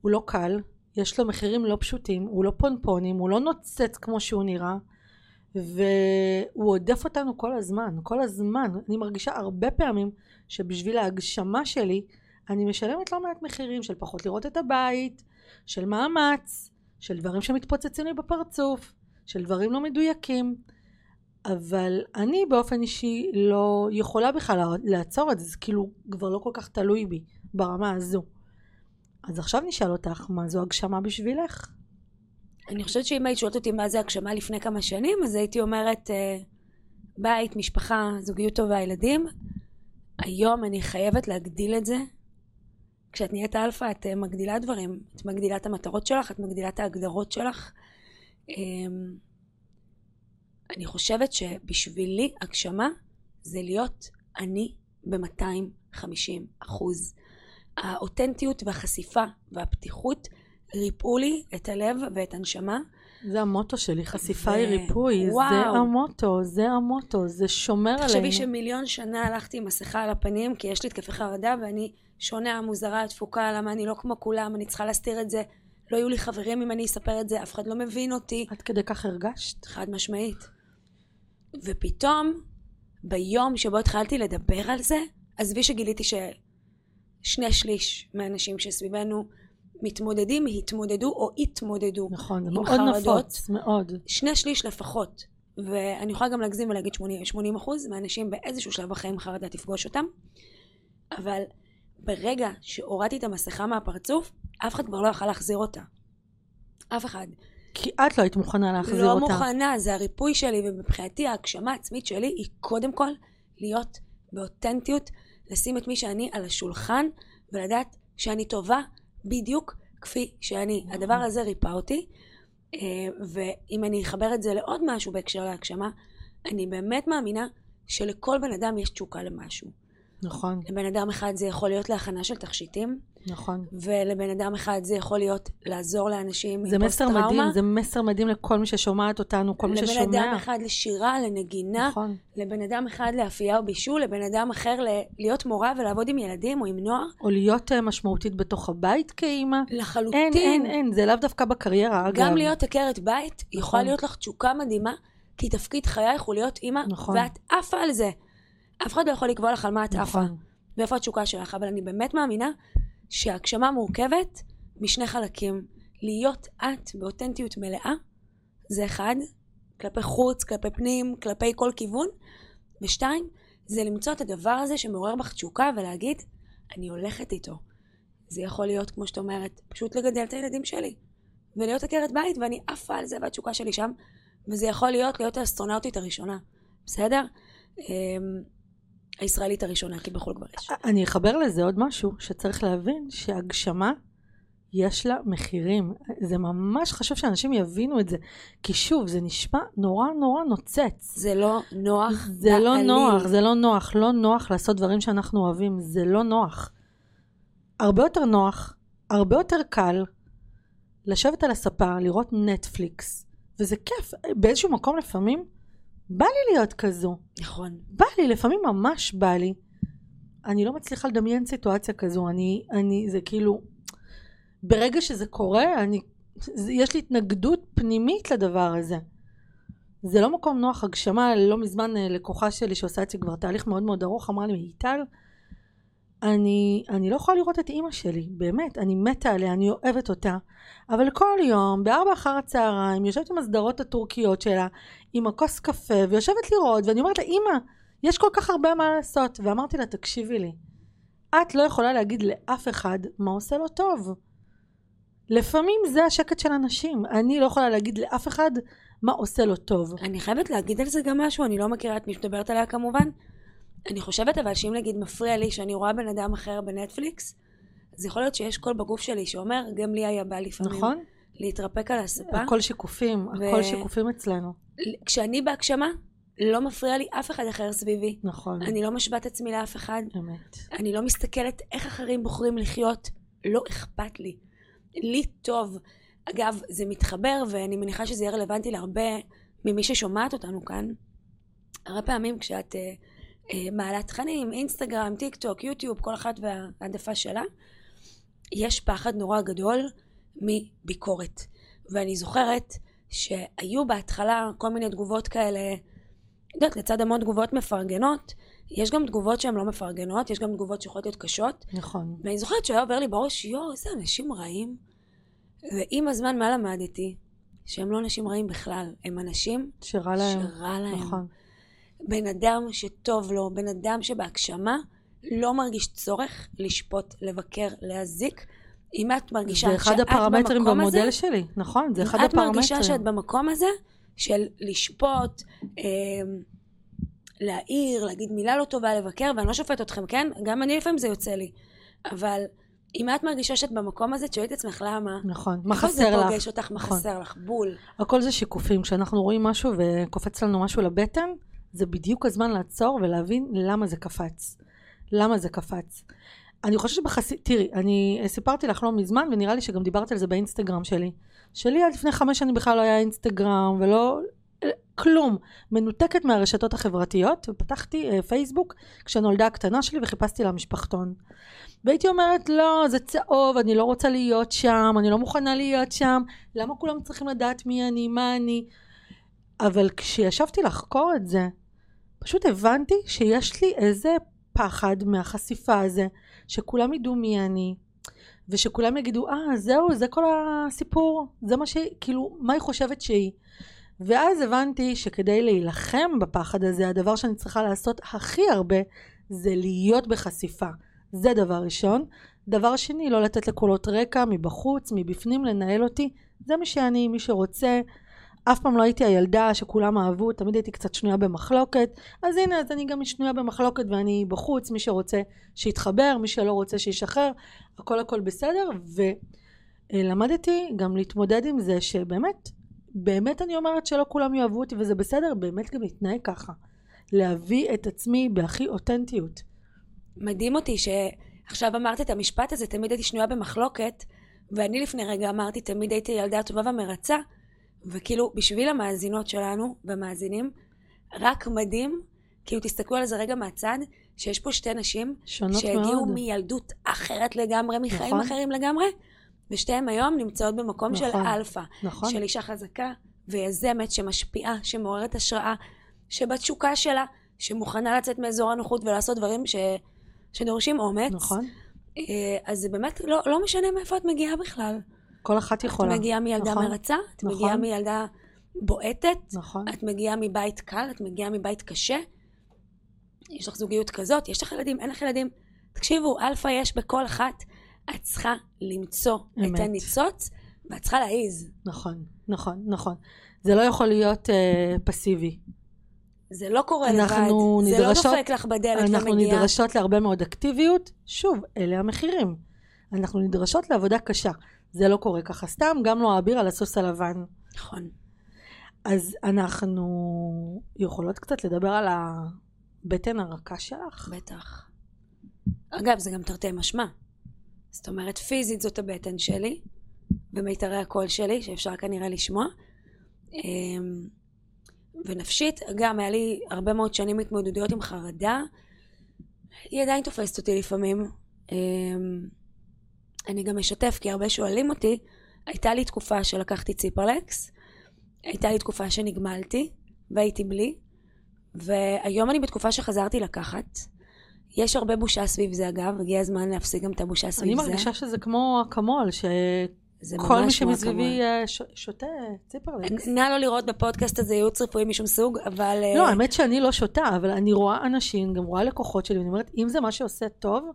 הוא לא קל, יש לו מחירים לא פשוטים, הוא לא פונפונים, הוא לא נוצץ כמו שהוא נראה, והוא עודף אותנו כל הזמן, כל הזמן. אני מרגישה הרבה פעמים שבשביל ההגשמה שלי, אני משלמת לא מעט מחירים של פחות לראות את הבית, של מאמץ, של דברים שמתפוצצים לי בפרצוף, של דברים לא מדויקים. אבל אני באופן אישי לא יכולה בכלל לעצור את זה, זה כאילו כבר לא כל כך תלוי בי ברמה הזו. אז עכשיו נשאל אותך, מה זו הגשמה בשבילך? אני חושבת שאם היית שואלת אותי מה זה הגשמה לפני כמה שנים, אז הייתי אומרת, אה, בית, משפחה, זוגיות טובה, ילדים. היום אני חייבת להגדיל את זה. כשאת נהיית אלפא, את אה, מגדילה דברים. את מגדילה את המטרות שלך, את מגדילה את ההגדרות שלך. אמ, אני חושבת שבשבילי הגשמה זה להיות אני ב-250 אחוז. האותנטיות והחשיפה והפתיחות ריפאו לי את הלב ואת הנשמה. זה המוטו שלי, חשיפה ו- היא ריפוי, וואו. זה המוטו, זה המוטו, זה שומר עלינו. תחשבי שמיליון שנה הלכתי עם מסכה על הפנים כי יש לי התקפי חרדה ואני שונה, מוזרה, תפוקה, למה אני לא כמו כולם, אני צריכה להסתיר את זה. לא יהיו לי חברים אם אני אספר את זה, אף אחד לא מבין אותי. עד כדי כך הרגשת? חד משמעית. ופתאום, ביום שבו התחלתי לדבר על זה, עזבי שגיליתי ששני שליש מהאנשים שסביבנו מתמודדים, התמודדו או התמודדו נכון, זה מאוד. נפוץ, מאוד. שני שליש לפחות. ואני יכולה גם להגזים ולהגיד 80, 80 אחוז מהאנשים באיזשהו שלב בחיים חרדה תפגוש אותם. אבל ברגע שהורדתי את המסכה מהפרצוף, אף אחד כבר לא יכל להחזיר אותה. אף אחד. כי את לא היית מוכנה להחזיר לא אותה. מוכנה, זה הריפוי שלי, ומבחינתי ההגשמה העצמית שלי היא קודם כל להיות באותנטיות, לשים את מי שאני על השולחן, ולדעת שאני טובה בדיוק כפי שאני. הדבר הזה ריפא אותי, אה, ואם אני אחבר את זה לעוד משהו בהקשר להגשמה, אני באמת מאמינה שלכל בן אדם יש תשוקה למשהו. נכון, לבן אדם אחד זה יכול להיות להכנה של תכשיטים, נכון. ולבן אדם אחד זה יכול להיות לעזור לאנשים זה עם מסר פוסט-טראומה. מדהים, זה מסר מדהים לכל מי ששומעת אותנו, כל מי לבן ששומע. אדם אחד לשירה, לנגינה, נכון. לבן אדם אחד לאפייה או בישול, לבן אדם אחר ל- להיות מורה ולעבוד עם ילדים או עם נוער. או להיות אה, משמעותית בתוך הבית כאימא. לחלוטין. אין, אין, אין, זה לאו דווקא בקריירה, אגב. גם להיות עקרת בית, יכולה נכון. להיות לך תשוקה מדהימה, כי תפקיד חייך הוא להיות אימא, נכון. ואת עפה על זה. אף אחד לא יכול לקבוע לך על מה את עפה, נכון, ואיפה התשוקה שלך, אבל אני באמת מאמינה שהגשמה מורכבת משני חלקים. להיות את באותנטיות מלאה, זה אחד, כלפי חוץ, כלפי פנים, כלפי כל כיוון, ושתיים, זה למצוא את הדבר הזה שמעורר בך תשוקה ולהגיד, אני הולכת איתו. זה יכול להיות, כמו שאת אומרת, פשוט לגדל את הילדים שלי. ולהיות עקרת בית, ואני עפה על זה, והתשוקה שלי שם. וזה יכול להיות להיות האסטרונאוטית הראשונה, בסדר? הישראלית הראשונה, כי בחו"ל כבר יש. אני אחבר לזה עוד משהו, שצריך להבין שהגשמה, יש לה מחירים. זה ממש חשוב שאנשים יבינו את זה. כי שוב, זה נשמע נורא נורא נוצץ. זה לא נוח זה לא בעליל. נוח, זה לא נוח. לא נוח לעשות דברים שאנחנו אוהבים. זה לא נוח. הרבה יותר נוח, הרבה יותר קל, לשבת על הספה, לראות נטפליקס, וזה כיף. באיזשהו מקום לפעמים, בא לי להיות כזו. נכון. בא לי, לפעמים ממש בא לי. אני לא מצליחה לדמיין סיטואציה כזו, אני, אני, זה כאילו, ברגע שזה קורה, אני, יש לי התנגדות פנימית לדבר הזה. זה לא מקום נוח, הגשמה, לא מזמן אה, לקוחה שלי שעושה את זה כבר תהליך מאוד מאוד ארוך, אמרה לי, מיטל, אני, אני לא יכולה לראות את אימא שלי, באמת, אני מתה עליה, אני אוהבת אותה, אבל כל יום, בארבע אחר הצהריים, יושבת עם הסדרות הטורקיות שלה, עם הכוס קפה, ויושבת לראות, ואני אומרת לה, אימא, יש כל כך הרבה מה לעשות. ואמרתי לה, תקשיבי לי, את לא יכולה להגיד לאף אחד מה עושה לו טוב. לפעמים זה השקט של אנשים. אני לא יכולה להגיד לאף אחד מה עושה לו טוב. אני חייבת להגיד על זה גם משהו, אני לא מכירה את מי שמדברת עליה כמובן. אני חושבת אבל שאם נגיד מפריע לי שאני רואה בן אדם אחר בנטפליקס, אז יכול להיות שיש קול בגוף שלי שאומר, גם לי היה בא לפעמים נכון? להתרפק על הספה. הכל שיקופים, ו- הכל שיקופים אצלנו. כשאני בהגשמה, לא מפריע לי אף אחד אחר סביבי. נכון, אני לא משווה את עצמי לאף אחד. אמת. אני לא מסתכלת איך אחרים בוחרים לחיות. לא אכפת לי. לי טוב. אגב, זה מתחבר, ואני מניחה שזה יהיה רלוונטי להרבה ממי ששומעת אותנו כאן. הרבה פעמים כשאת אה, מעלה תכנים, אינסטגרם, טיק טוק, יוטיוב, כל אחת והעדפה שלה, יש פחד נורא גדול מביקורת. ואני זוכרת שהיו בהתחלה כל מיני תגובות כאלה, יודעת, לצד המון תגובות מפרגנות, יש גם תגובות שהן לא מפרגנות, יש גם תגובות שיכולות להיות קשות, נכון. ואני זוכרת שהיה עובר לי בראש, יואו, איזה אנשים רעים. ועם הזמן מה למדתי? שהם לא אנשים רעים בכלל, הם אנשים שרע להם. שרע להם. נכון. בן אדם שטוב לו, בן אדם שבהגשמה לא מרגיש צורך לשפוט, לבקר, להזיק. אם את מרגישה זה אחד שאת הפרמטרים במקום במודל הזה, שלי, נכון, זה אם אחד את הפרמטרים. מרגישה שאת במקום הזה של לשפוט, אה, להעיר, להגיד מילה לא טובה, לבקר, ואני לא שופט אתכם, כן? גם אני לפעמים זה יוצא לי. אבל אם את מרגישה שאת במקום הזה, תשאלי את עצמך למה. נכון, מה איפה חסר זה לך? פוגש אותך, מה נכון. חסר לך, בול. הכל זה שיקופים. כשאנחנו רואים משהו וקופץ לנו משהו לבטן, זה בדיוק הזמן לעצור ולהבין למה זה קפץ. למה זה קפץ. אני חושבת שבחסי... תראי, אני סיפרתי לך לא מזמן, ונראה לי שגם דיברתי על זה באינסטגרם שלי. שלי עד לפני חמש שנים בכלל לא היה אינסטגרם, ולא... כלום. מנותקת מהרשתות החברתיות, ופתחתי אה, פייסבוק כשנולדה הקטנה שלי וחיפשתי לה משפחתון. והייתי אומרת, לא, זה צהוב, אני לא רוצה להיות שם, אני לא מוכנה להיות שם, למה כולם צריכים לדעת מי אני, מה אני? אבל כשישבתי לחקור את זה, פשוט הבנתי שיש לי איזה פחד מהחשיפה הזה, שכולם ידעו מי אני, ושכולם יגידו, אה, זהו, זה כל הסיפור, זה מה שהיא, כאילו, מה היא חושבת שהיא. ואז הבנתי שכדי להילחם בפחד הזה, הדבר שאני צריכה לעשות הכי הרבה, זה להיות בחשיפה. זה דבר ראשון. דבר שני, לא לתת לקולות רקע מבחוץ, מבפנים, לנהל אותי. זה מי שאני, מי שרוצה. אף פעם לא הייתי הילדה שכולם אהבו, תמיד הייתי קצת שנויה במחלוקת. אז הנה, אז אני גם שנויה במחלוקת ואני בחוץ, מי שרוצה שיתחבר, מי שלא רוצה שישחרר, הכל הכל בסדר. ולמדתי גם להתמודד עם זה שבאמת, באמת אני אומרת שלא כולם יאהבו אותי וזה בסדר, באמת גם להתנהג ככה. להביא את עצמי בהכי אותנטיות. מדהים אותי שעכשיו אמרת את המשפט הזה, תמיד הייתי שנויה במחלוקת, ואני לפני רגע אמרתי, תמיד הייתי ילדה טובה ומרצה, וכאילו, בשביל המאזינות שלנו והמאזינים, רק מדהים, כאילו, תסתכלו על זה רגע מהצד, שיש פה שתי נשים, שונות שהגיעו מאוד. מילדות אחרת לגמרי, מחיים נכון. אחרים לגמרי, ושתיהן היום נמצאות במקום של נכון. אלפא, נכון. של אישה חזקה ויזמת, שמשפיעה, שמעוררת השראה, שבתשוקה שלה, שמוכנה לצאת מאזור הנוחות ולעשות דברים ש... שדורשים אומץ. נכון. אה, אז זה באמת לא, לא משנה מאיפה את מגיעה בכלל. כל אחת יכולה. את מגיעה מילדה נכון, מרצה, את נכון. מגיעה מילדה בועטת, נכון. את מגיעה מבית קל, את מגיעה מבית קשה. יש לך זוגיות כזאת, יש לך ילדים, אין לך ילדים. תקשיבו, אלפא יש בכל אחת. את צריכה למצוא אמת. את הניצוץ, ואת צריכה להעיז. נכון, נכון, נכון. זה לא יכול להיות אה, פסיבי. זה לא קורה אנחנו לבד, זה לא נדרשות- דופק לך בדלת אנחנו ומגיע. נדרשות להרבה מאוד אקטיביות. שוב, אלה המחירים. אנחנו נדרשות לעבודה קשה. זה לא קורה ככה סתם, גם לא האביר על הסוס הלבן. נכון. אז אנחנו יכולות קצת לדבר על הבטן הרכה שלך? בטח. אגב, זה גם תרתי משמע. זאת אומרת, פיזית זאת הבטן שלי, במיתרי הקול שלי, שאפשר כנראה לשמוע. אמ, ונפשית, גם היה לי הרבה מאוד שנים התמודדויות עם חרדה. היא עדיין תופסת אותי לפעמים. אני גם אשתף, כי הרבה שואלים אותי, הייתה לי תקופה שלקחתי ציפרלקס, הייתה לי תקופה שנגמלתי, והייתי בלי, והיום אני בתקופה שחזרתי לקחת. יש הרבה בושה סביב זה אגב, הגיע הזמן להפסיק גם את הבושה סביב אני זה. מרגישה שזה כמו אקמול, שכל זה מי שמסביבי. אה, ש- שותה ציפרלקס. נא לא לראות בפודקאסט הזה ייעוץ רפואי משום סוג, אבל... אה, לא, האמת שאני לא שותה, אבל אני רואה אנשים, גם רואה לקוחות שלי, ואני אומרת, אם זה מה שעושה טוב,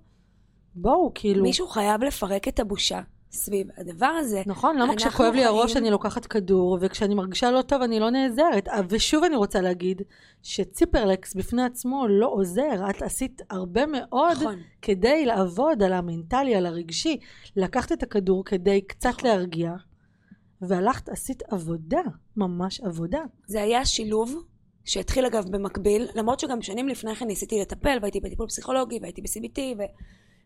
בואו, כאילו... מישהו חייב לפרק את הבושה סביב הדבר הזה. נכון, למה כשכואב לי הראש אני לוקחת כדור, וכשאני מרגישה לא טוב אני לא נעזרת. אה, ושוב אני רוצה להגיד, שציפרלקס בפני עצמו לא עוזר. את עשית הרבה מאוד נכון. כדי לעבוד על המנטלי, על הרגשי. לקחת את הכדור כדי קצת נכון. להרגיע, והלכת, עשית עבודה, ממש עבודה. זה היה שילוב שהתחיל אגב במקביל, למרות שגם שנים לפני כן ניסיתי לטפל, והייתי בטיפול פסיכולוגי, והייתי ב-CBT,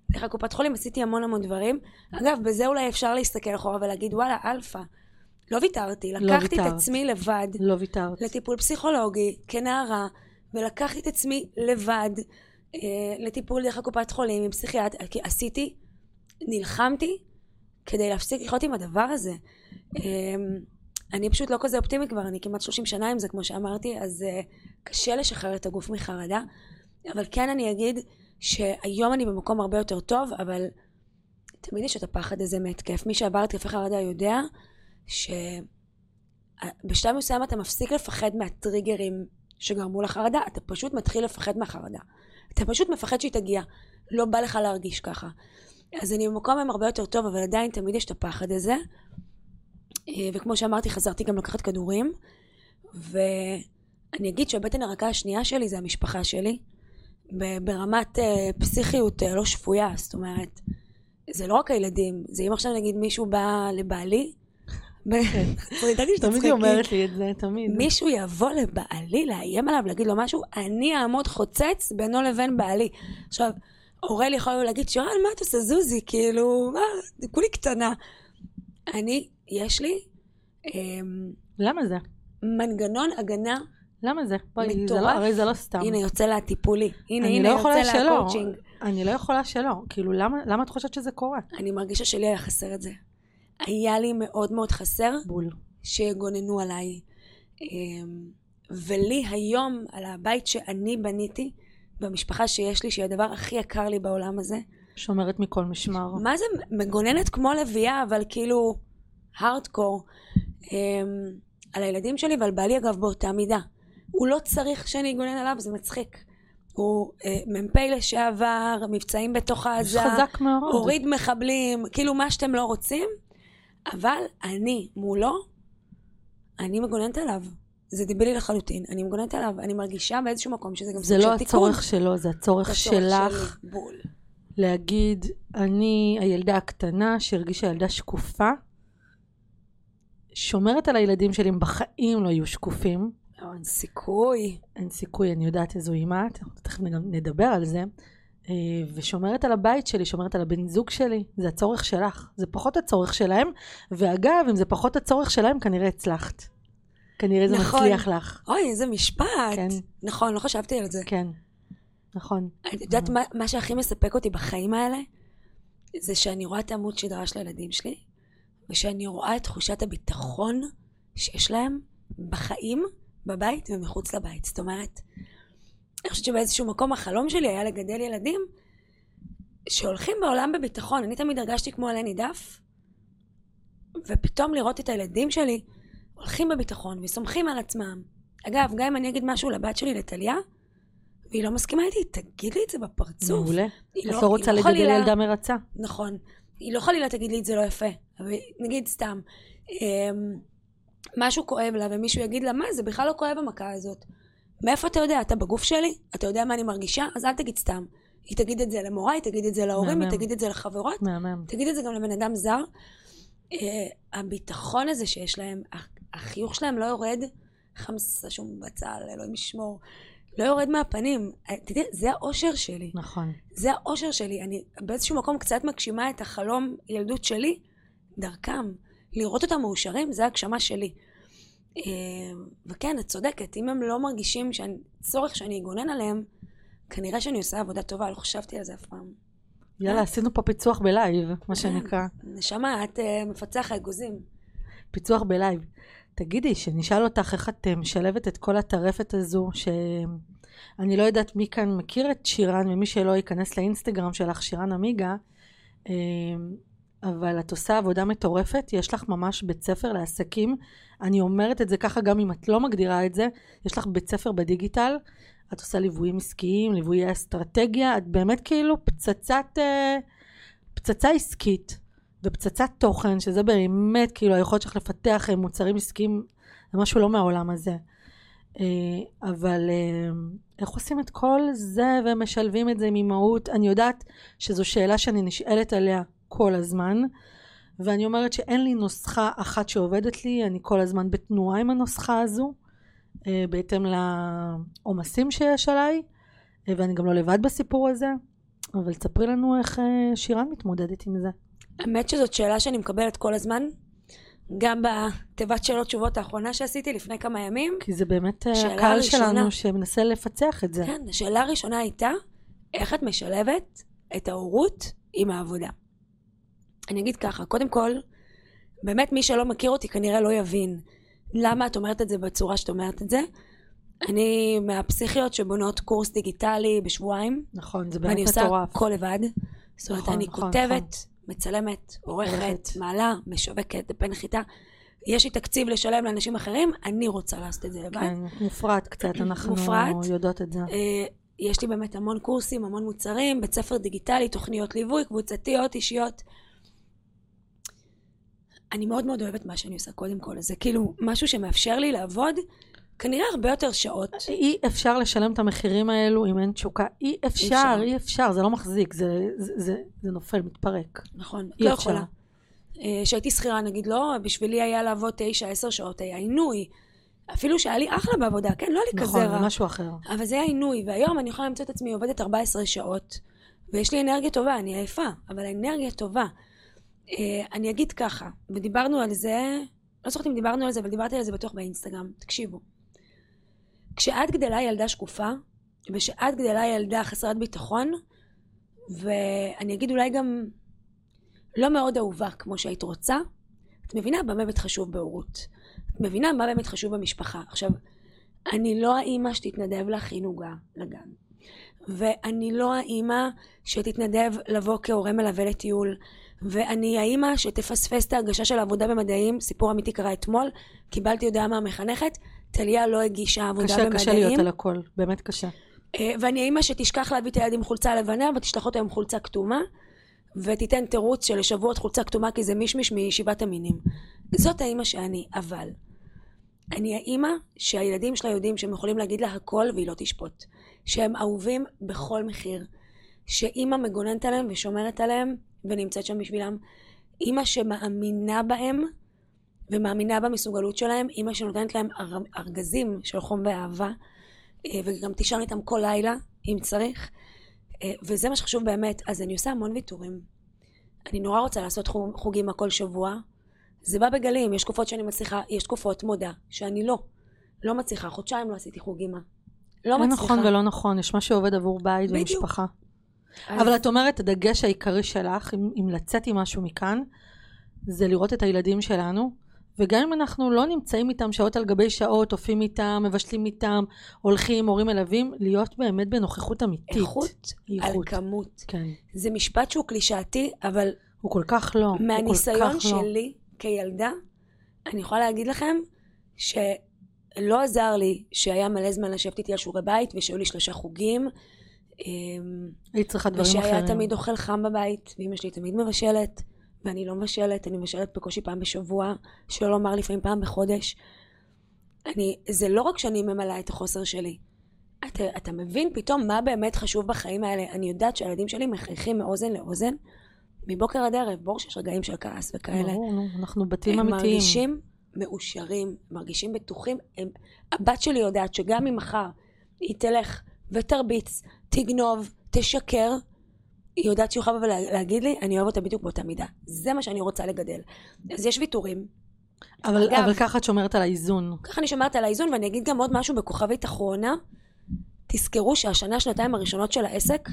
ודרך הקופת חולים עשיתי המון המון דברים. אגב, בזה אולי אפשר להסתכל אחורה ולהגיד, וואלה, אלפא, לא ויתרתי, לא לקחתי את ויתרת. עצמי לבד לא ויתרת. לטיפול פסיכולוגי כנערה, ולקחתי את עצמי לבד אה, לטיפול דרך הקופת חולים עם פסיכיאטר, כי עשיתי, נלחמתי כדי להפסיק לחיות עם הדבר הזה. אה, אני פשוט לא כזה אופטימית כבר, אני כמעט 30 שנה עם זה, כמו שאמרתי, אז אה, קשה לשחרר את הגוף מחרדה. אבל כן אני אגיד שהיום אני במקום הרבה יותר טוב, אבל תמיד יש את הפחד הזה מהתקף. מי שעבר התקפי חרדה יודע שבשלב מסוים אתה מפסיק לפחד מהטריגרים שגרמו לחרדה, אתה פשוט מתחיל לפחד מהחרדה. אתה פשוט מפחד שהיא תגיע, לא בא לך להרגיש ככה. אז אני במקום היום הרבה יותר טוב, אבל עדיין תמיד יש את הפחד הזה. וכמו שאמרתי, חזרתי גם לקחת כדורים, ואני אגיד שהבטן הרכה השנייה שלי זה המשפחה שלי, ברמת אה, פסיכיות אה, לא שפויה, זאת אומרת, זה לא רק הילדים, זה אם עכשיו נגיד מישהו בא לבעלי, ידעתי תמיד. היא אומרת לי את זה, תמיד. מישהו יבוא לבעלי, לאיים עליו, להגיד לו משהו, אני אעמוד חוצץ בינו לבין בעלי. עכשיו, אורל יכול להגיד, שרן, מה את עושה, זוזי? כאילו, מה, כולי קטנה. אני, יש לי אמ, למה זה? מנגנון הגנה, למה זה? בואי, זה לא-. הרי זה לא סתם. הנה יוצא לה הטיפולי, הנה, אני הנה לא יוצא לה שלא. הקואוצ'ינג. אני לא יכולה שלא. כאילו, למה למה את חושבת שזה קורה? אני מרגישה שלי היה חסר את זה. היה לי מאוד מאוד חסר בול. שיגוננו עליי. אמ, ולי היום, על הבית שאני בניתי, במשפחה שיש לי, שהיא הדבר הכי יקר לי בעולם הזה, שומרת מכל משמר. מה זה מגוננת כמו לביאה, אבל כאילו הארדקור, אמ, על הילדים שלי ועל בעלי אגב באותה מידה. הוא לא צריך שאני אגונן עליו, זה מצחיק. הוא אה, מ"פ לשעבר, מבצעים בתוך זה עזה, חזק מאוד. הוריד מחבלים, כאילו מה שאתם לא רוצים, אבל אני מולו, אני מגוננת עליו. זה דיבלי לחלוטין, אני מגוננת עליו, אני מרגישה באיזשהו מקום שזה גם סוג של לא תיקון. הצורך שלו, זה הצורך זה הצורך שלך שלי, בול. להגיד, אני הילדה הקטנה שהרגישה ילדה שקופה, שומרת על הילדים שלי, הם בחיים לא יהיו שקופים. אין סיכוי. אין סיכוי, אני יודעת איזו אימא את, תכף נדבר על זה. אה, ושומרת על הבית שלי, שומרת על הבן זוג שלי, זה הצורך שלך, זה פחות הצורך שלהם, ואגב, אם זה פחות הצורך שלהם, כנראה הצלחת. כנראה זה נכון. מצליח לך. אוי, איזה משפט. כן. נכון, לא חשבתי על זה. כן, נכון. את יודעת מה, מה שהכי מספק אותי בחיים האלה? זה שאני רואה את עמוד שדרה של הילדים שלי, ושאני רואה את תחושת הביטחון שיש להם בחיים, בבית ומחוץ לבית. זאת אומרת, אני חושבת שבאיזשהו מקום החלום שלי היה לגדל ילדים שהולכים בעולם בביטחון. אני תמיד הרגשתי כמו עלה נידף, ופתאום לראות את הילדים שלי הולכים בביטחון וסומכים על עצמם. אגב, גם אם אני אגיד משהו לבת שלי, לטליה, והיא לא מסכימה איתי, תגיד לי את זה בפרצוף. מעולה. היא את לא- לא רוצה לא לגדל חלילה- ילדה מרצה. נכון. היא לא חלילה תגיד לי את זה לא יפה, אבל נגיד סתם, אמ, משהו כואב לה ומישהו יגיד לה, מה, זה בכלל לא כואב המכה הזאת. מאיפה אתה יודע? אתה בגוף שלי? אתה יודע מה אני מרגישה? אז אל תגיד סתם. היא תגיד את זה למורה, היא תגיד את זה להורים, היא. תגיד את זה לחברות. תגיד את זה גם לבן אדם זר. אה, הביטחון הזה שיש להם, הח- החיוך שלהם לא יורד, חמסה שום בצל, אלוהים ישמור, לא יורד מהפנים. אה, תדעי, זה האושר שלי. נכון. זה האושר שלי. אני באיזשהו מקום קצת מגשימה את החלום ילדות שלי דרכם. לראות אותם מאושרים, זה הגשמה שלי. אה, וכן, את צודקת, אם הם לא מרגישים צורך שאני אגונן עליהם, כנראה שאני עושה עבודה טובה, לא חשבתי על זה אף פעם. יאללה, עשינו פה פיצוח ב live, מה שנקרא. נשמה, את אה, מפצח אגוזים. פיצוח ב live. תגידי, שנשאל אותך איך את אה, משלבת את כל הטרפת הזו, שאני לא יודעת מי כאן מכיר את שירן, ומי שלא ייכנס לאינסטגרם שלך, שירן עמיגה, אה, אבל את עושה עבודה מטורפת, יש לך ממש בית ספר לעסקים. אני אומרת את זה ככה גם אם את לא מגדירה את זה, יש לך בית ספר בדיגיטל, את עושה ליוויים עסקיים, ליוויי אסטרטגיה, את באמת כאילו פצצת, אה, פצצה עסקית. ופצצת תוכן, שזה באמת כאילו היכולת שלך לפתח אה, מוצרים עסקיים, זה משהו לא מהעולם הזה. אה, אבל איך עושים את כל זה ומשלבים את זה עם אימהות? אני יודעת שזו שאלה שאני נשאלת עליה כל הזמן, ואני אומרת שאין לי נוסחה אחת שעובדת לי, אני כל הזמן בתנועה עם הנוסחה הזו, אה, בהתאם לעומסים שיש עליי, אה, ואני גם לא לבד בסיפור הזה, אבל תספרי לנו איך אה, שירן מתמודדת עם זה. האמת שזאת שאלה שאני מקבלת כל הזמן, גם בתיבת שאלות תשובות האחרונה שעשיתי לפני כמה ימים. כי זה באמת הקהל ראשונה. שלנו שמנסה לפצח את זה. כן, השאלה הראשונה הייתה, איך את משלבת את ההורות עם העבודה? אני אגיד ככה, קודם כל, באמת מי שלא מכיר אותי כנראה לא יבין למה את אומרת את זה בצורה שאת אומרת את זה. אני מהפסיכיות שבונות קורס דיגיטלי בשבועיים, נכון, זה באמת ואני עושה מטורף. הכל לבד. זאת אומרת, נכון, אני נכון, כותבת, מצלמת, עורכת. מעלה, משווקת, דפי נחיתה. יש לי תקציב לשלם לאנשים אחרים, אני רוצה לעשות את זה לבד. כן, מופרט קצת, אנחנו מופרט. יודעות את זה. אה, יש לי באמת המון קורסים, המון מוצרים, בית ספר דיגיטלי, תוכניות ליווי, קבוצתיות, אישיות. אני מאוד מאוד אוהבת מה שאני עושה קודם כל, זה כאילו משהו שמאפשר לי לעבוד כנראה הרבה יותר שעות. אי אפשר לשלם את המחירים האלו אם אין תשוקה. אי אפשר, אפשר. אי אפשר, זה לא מחזיק, זה- זה זה- זה נופל, מתפרק. נכון, את אי לא אפשר. יכולה. אה, כשהייתי שכירה, נגיד, לא, בשבילי היה לעבוד תשע, עשר שעות, היה עינוי. אפילו שהיה לי אחלה בעבודה, כן, לא היה לי נכון, כזה זה רע. משהו אחר. אבל זה היה עינוי, והיום אני יכולה למצוא את עצמי עובדת 14 שעות, ויש לי אנרגיה טובה, אני עייפה, אבל האנרגיה טובה. אה, אני אגיד ככה, ודיברנו על זה, לא זוכרת אם דיברנו על זה, אבל דיברתי על זה בטוח באינסטגרם. תקשיבו, כשאת גדלה ילדה שקופה, ושאת גדלה ילדה חסרת ביטחון, ואני אגיד אולי גם לא מאוד אהובה כמו שהיית רוצה, את מבינה מה באמת חשוב בהורות. את מבינה מה באמת חשוב במשפחה. עכשיו, אני לא האימא שתתנדב להכין עוגה לגן. ואני לא האימא שתתנדב לבוא כהורה מלווה לטיול. ואני האימא שתפספס את ההרגשה של העבודה במדעים, סיפור אמיתי קרה אתמול, קיבלתי הודעה מהמחנכת, טליה לא הגישה עבודה קשה, במדעים. קשה להיות על הכל, באמת קשה. אה, ואני האימא שתשכח להביא את הילד עם חולצה לבנה ותשלח אותו עם חולצה כתומה, ותיתן תירוץ של שבועות חולצה כתומה כי זה מישמיש מישיבת המינים. זאת האימא שאני, אבל אני האימא שהילדים שלה יודעים שהם יכולים להגיד לה הכל והיא לא תשפוט. שהם אהובים בכל מחיר. שאימא מגוננת עליהם ושומרת עליהם ונמצאת שם בשבילם. אימא שמאמינה בהם ומאמינה במסוגלות שלהם. אימא שנותנת להם אר- ארגזים של חום ואהבה. אה, וגם תישן איתם כל לילה, אם צריך. אה, וזה מה שחשוב באמת. אז אני עושה המון ויתורים. אני נורא רוצה לעשות חוג, חוג אימא כל שבוע. זה בא בגלים, יש תקופות שאני מצליחה, יש תקופות מודה, שאני לא. לא מצליחה, חודשיים לא עשיתי חוג אימא. לא לא מצליחה. נכון ולא נכון, יש מה שעובד עבור בית בדיוק. ומשפחה. אז- אבל את אומרת, הדגש העיקרי שלך, אם, אם לצאת עם משהו מכאן, זה לראות את הילדים שלנו, וגם אם אנחנו לא נמצאים איתם שעות על גבי שעות, עופים איתם, מבשלים איתם, הולכים, הורים מלווים, להיות באמת בנוכחות אמיתית. איכות על איכות. כמות. כן. זה משפט שהוא קלישאתי, אבל הוא כל כך לא. כל מהניסיון כך לא. שלי כילדה, אני יכולה להגיד לכם שלא עזר לי שהיה מלא זמן לשבת איתי על שיעורי בית ושהיו לי שלושה חוגים. אמ, היית צריכה דברים ושהיה אחרים. תמיד אוכל חם בבית, ואמא שלי תמיד מבשלת, ואני לא מבשלת, אני מבשלת בקושי פעם בשבוע, שלא לומר לפעמים פעם בחודש. אני, זה לא רק שאני ממלאה את החוסר שלי. אתה, אתה מבין פתאום מה באמת חשוב בחיים האלה. אני יודעת שהילדים שלי מחייכים מאוזן לאוזן, מבוקר עד ערב. ברור שיש רגעים של כעס וכאלה. ברור, נו, אנחנו בתים הם אמיתיים. מרגישים מאושרים, מרגישים בטוחים. הם, הבת שלי יודעת שגם אם מחר היא תלך ותרביץ, תגנוב, תשקר, היא יודעת שהיא יכולה לבוא ולהגיד לי, אני אוהב אותה בדיוק באותה מידה. זה מה שאני רוצה לגדל. אז יש ויתורים. אבל, אגב- אבל ככה את שומרת על האיזון. ככה אני שומרת על האיזון, ואני אגיד גם עוד משהו בכוכבית אחרונה. תזכרו שהשנה, שנתיים הראשונות של העסק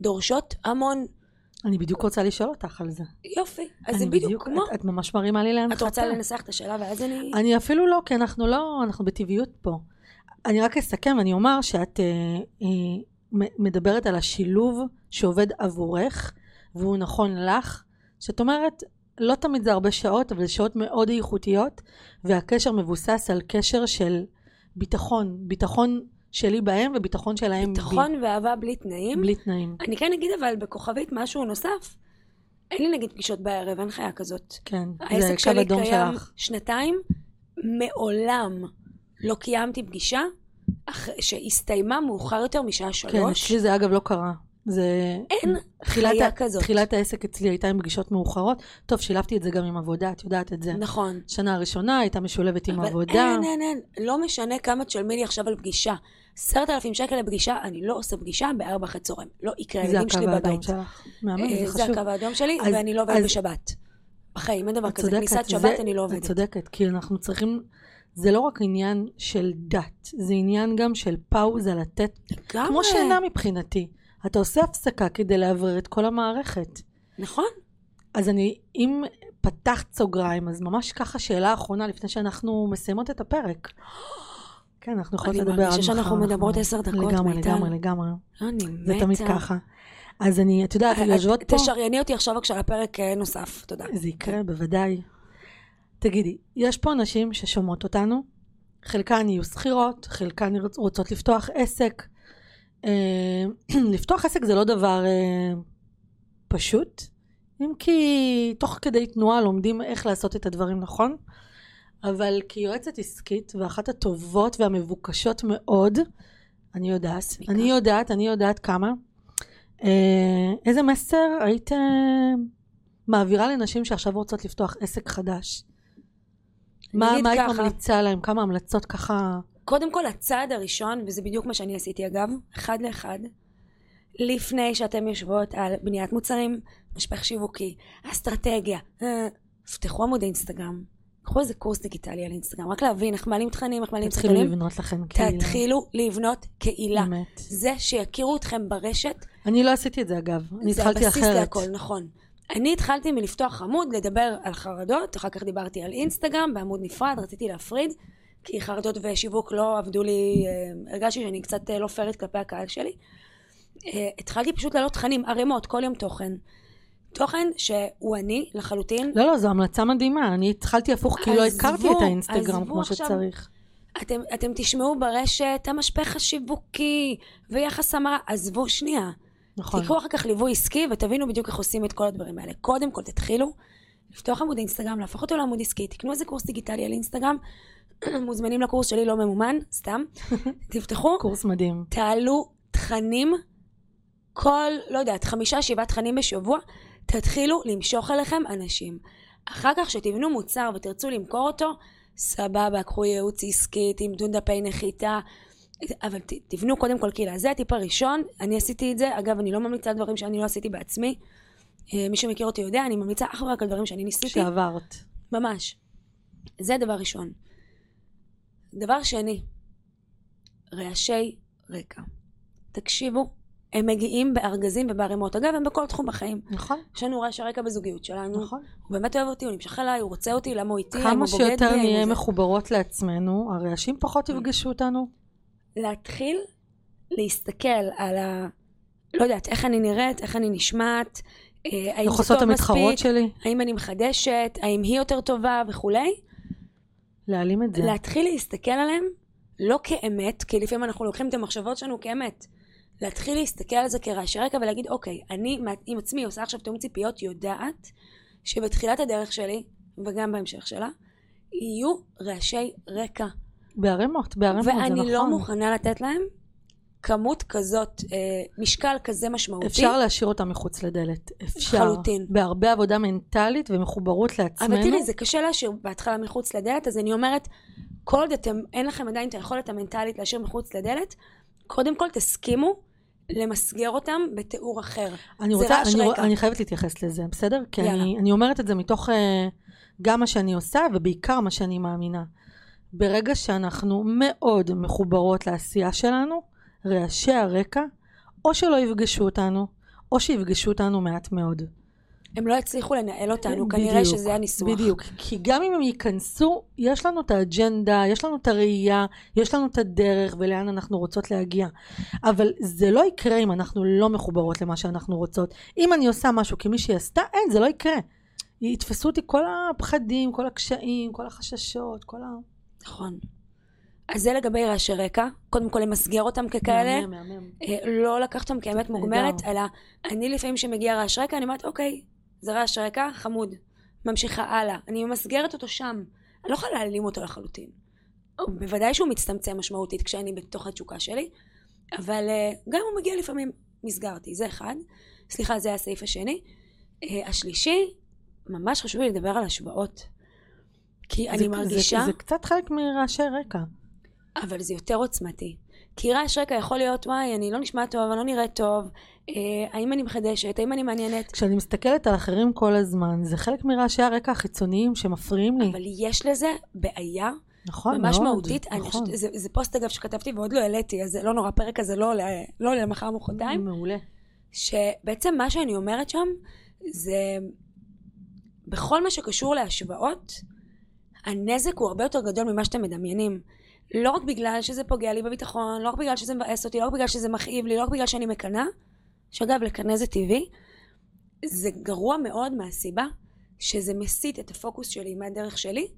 דורשות המון. אני בדיוק רוצה לשאול אותך על זה. יופי. אז זה אני בדיוק כמו... את, את ממש מרימה לי להנחתה. את רוצה לנסח את השאלה ואז אני... אני אפילו לא, כי אנחנו לא, אנחנו בטבעיות פה. אני רק אסכם, אני אומר שאת אה, אה, מדברת על השילוב שעובד עבורך, והוא נכון לך, שאת אומרת, לא תמיד זה הרבה שעות, אבל זה שעות מאוד איכותיות, והקשר מבוסס על קשר של ביטחון, ביטחון שלי בהם וביטחון שלהם ביטחון ואהבה בלי תנאים. בי, בלי תנאים. אני כן אגיד אבל בכוכבית משהו נוסף. אין לי נגיד פגישות בערב, אין חיה כזאת. כן, זה העסק קו שלי אדום קיים שלך. שנתיים, מעולם לא קיימתי פגישה אח... שהסתיימה מאוחר יותר משעה כן, שלוש. אצלי זה אגב לא קרה. זה... אין חיה ה- כזאת. תחילת העסק אצלי הייתה עם פגישות מאוחרות. טוב, שילבתי את זה גם עם עבודה, את יודעת את זה. נכון. שנה הראשונה הייתה משולבת עם אבל עבודה. אין, אין, אין. לא משנה כמה תשלמי לי עכשיו על פגישה. עשרת אלפים שקל לפגישה, אני לא עושה פגישה בארבע אחרי צהריים. לא יקרה, זה הילדים הקו שלי האדום בבית. שלך. מהמם, אה, זה זה חשוב. הקו האדום שלי, אז- ואני לא עובדת אז- בשבת. בחיים, אין דבר את כזה. כניסת זה- שבת אני לא את עובדת. צודקת, כי אנחנו צריכים... זה לא רק עניין של דת, זה עניין גם של פאוזה לתת, לגמרי. כמו שינה מבחינתי. אתה עושה הפסקה כדי לאוורר את כל המערכת. נכון. אז אני, אם פתחת סוגריים, אז ממש ככה שאלה אחרונה לפני שאנחנו מסיימות את הפרק. כן, אנחנו יכולות אני לדבר עד מחר. מרגישה שאנחנו מדברות עשר דקות, לגמרי, מיטל. לגמרי, לגמרי. אני מתה. זה תמיד ככה. אז אני, את יודעת, אה, יושבות פה... תשרייני אותי עכשיו בבקשה לפרק אה, נוסף. תודה. זה יקרה, בוודאי. תגידי, יש פה נשים ששומעות אותנו, חלקן יהיו שכירות, חלקן רוצ- רוצות לפתוח עסק. אה, לפתוח עסק זה לא דבר אה, פשוט, אם כי תוך כדי תנועה לומדים איך לעשות את הדברים נכון, אבל כיועצת עסקית ואחת הטובות והמבוקשות מאוד, אני יודעת. אני יודעת, אני יודעת כמה. אה, איזה מסר היית מעבירה לנשים שעכשיו רוצות לפתוח עסק חדש? מה, היית. ממליצה להם? כמה המלצות ככה? קודם כל, הצעד הראשון, וזה בדיוק מה שאני עשיתי אגב, אחד לאחד, לפני שאתם יושבות על בניית מוצרים, משפך שיווקי, אסטרטגיה, אה, פתחו עמוד אינסטגרם, קחו איזה קורס דיגיטלי על אינסטגרם, רק להבין איך מעלים תכנים, איך מעלים תתחילו סרטונים, לבנות לכם קהילה. תתחילו לבנות קהילה. באמת. זה שיכירו אתכם ברשת, אני לא עשיתי את זה אגב, אני זה התחלתי הבסיס אחרת. להכל, נכון. אני התחלתי מלפתוח עמוד, לדבר על חרדות, אחר כך דיברתי על אינסטגרם בעמוד נפרד, רציתי להפריד, כי חרדות ושיווק לא עבדו לי, אה, הרגשתי שאני קצת אה, לא פיירית כלפי הקהל שלי. אה, התחלתי פשוט להעלות תכנים, ערימות, כל יום תוכן. תוכן שהוא אני לחלוטין. לא, לא, זו המלצה מדהימה. אני התחלתי הפוך כי לא הכרתי את האינסטגרם כמו עכשיו. שצריך. אתם, אתם תשמעו ברשת המשפך השיווקי ויחס המרה, עזבו שנייה. נכון. תיקחו אחר כך ליווי עסקי ותבינו בדיוק איך עושים את כל הדברים האלה. קודם כל תתחילו לפתוח עמוד אינסטגרם, להפוך אותו לעמוד עסקי, תקנו איזה קורס דיגיטלי על אינסטגרם, מוזמנים לקורס שלי לא ממומן, סתם. תפתחו, קורס מדהים. תעלו תכנים, כל, לא יודעת, חמישה, שבעה תכנים בשבוע, תתחילו למשוך אליכם אנשים. אחר כך שתבנו מוצר ותרצו למכור אותו, סבבה, קחו ייעוץ עסקי, תמדו דפי נחיתה, אבל ת, תבנו קודם כל קהילה. זה הטיפ הראשון, אני עשיתי את זה. אגב, אני לא ממליצה על דברים שאני לא עשיתי בעצמי. אה, מי שמכיר אותי יודע, אני ממליצה אך ורק על דברים שאני ניסיתי. שעברת. ממש. זה דבר ראשון. דבר שני, רעשי רקע. תקשיבו, הם מגיעים בארגזים ובערימות. אגב, הם בכל תחום בחיים. נכון, יש לנו רעשי רקע בזוגיות שלנו. נכון. הוא באמת אוהב אותי, הוא נמשך אליי, הוא רוצה אותי, למה הוא איתי, כמה הוא בוגד בי, שיותר האם הוא נהיה. מחוברות לעצמנו, הרעשים פחות יפגשו אותנו. להתחיל להסתכל על ה... לא יודעת, איך אני נראית, איך אני נשמעת, אה, האם זה טוב המתחרות מספיק, שלי? האם אני מחדשת, האם היא יותר טובה וכולי. להעלים את זה. להתחיל להסתכל עליהם לא כאמת, כי לפעמים אנחנו לוקחים את המחשבות שלנו כאמת. להתחיל להסתכל על זה כרעשי רקע ולהגיד, אוקיי, אני עם עצמי עושה עכשיו תיאום ציפיות, יודעת שבתחילת הדרך שלי, וגם בהמשך שלה, יהיו רעשי רקע. בערימות, בערימות, זה נכון. ואני לא מוכנה לתת להם כמות כזאת, אה, משקל כזה משמעותי. אפשר להשאיר אותם מחוץ לדלת. אפשר. לחלוטין. בהרבה עבודה מנטלית ומחוברות לעצמנו. אבל תראי, זה קשה להשאיר בהתחלה מחוץ לדלת, אז אני אומרת, כל עוד אתם, אין לכם עדיין את היכולת המנטלית להשאיר מחוץ לדלת, קודם כל תסכימו למסגר אותם בתיאור אחר. אני רוצה, אני, רקע. אני חייבת להתייחס לזה, בסדר? כי יאללה. אני, אני אומרת את זה מתוך אה, גם מה שאני עושה ובעיקר מה שאני מאמינה. ברגע שאנחנו מאוד מחוברות לעשייה שלנו, רעשי הרקע, או שלא יפגשו אותנו, או שיפגשו אותנו מעט מאוד. הם לא יצליחו לנהל אותנו, כנראה בדיוק, שזה הניסוח. בדיוק. כי גם אם הם ייכנסו, יש לנו את האג'נדה, יש לנו את הראייה, יש לנו את הדרך ולאן אנחנו רוצות להגיע. אבל זה לא יקרה אם אנחנו לא מחוברות למה שאנחנו רוצות. אם אני עושה משהו כי מישהי עשתה, אין, זה לא יקרה. יתפסו אותי כל הפחדים, כל הקשיים, כל החששות, כל ה... נכון. אז זה לגבי רעשי רקע, קודם כל למסגר אותם ככאלה, מהמם, מהמם. אה, לא לקחת אותם כאמת מוגמרת, אלא אני לפעמים שמגיע רעש רקע, אני אומרת, אוקיי, זה רעש רקע, חמוד. ממשיכה הלאה. אני ממסגרת אותו שם. אני לא יכולה להעלים אותו לחלוטין. בוודאי שהוא מצטמצם משמעותית כשאני בתוך התשוקה שלי, אבל אה, גם הוא מגיע לפעמים, מסגרתי. זה אחד. סליחה, זה הסעיף השני. אה, השלישי, ממש חשוב לי לדבר על השוואות. כי אני זה- מרגישה... זה, זה קצת חלק מרעשי רקע. אבל זה יותר עוצמתי. כי רעש רקע יכול להיות, וואי, אני לא נשמעת טוב, אני לא נראית טוב, אה, האם אני מחדשת, האם אני מעניינת, כשאני מסתכלת על אחרים כל הזמן, זה חלק מרעשי הרקע החיצוניים שמפריעים לי. אבל יש לזה בעיה נכון, ממש מאוד. מהותית. אני נכון. חושבת- זה, זה פוסט אגב שכתבתי ועוד לא העליתי, אז זה לא נורא, הפרק הזה לא עולה לא למחר מחרתיים. מעולה. שבעצם מה שאני אומרת שם, זה בכל מה שקשור להשוואות, הנזק הוא הרבה יותר גדול ממה שאתם מדמיינים. לא רק בגלל שזה פוגע לי בביטחון, לא רק בגלל שזה מבאס אותי, לא רק בגלל שזה מכאיב לי, לא רק בגלל שאני מקנאה, שאגב, לקנא זה טבעי, זה גרוע מאוד מהסיבה שזה מסיט את הפוקוס שלי מהדרך שלי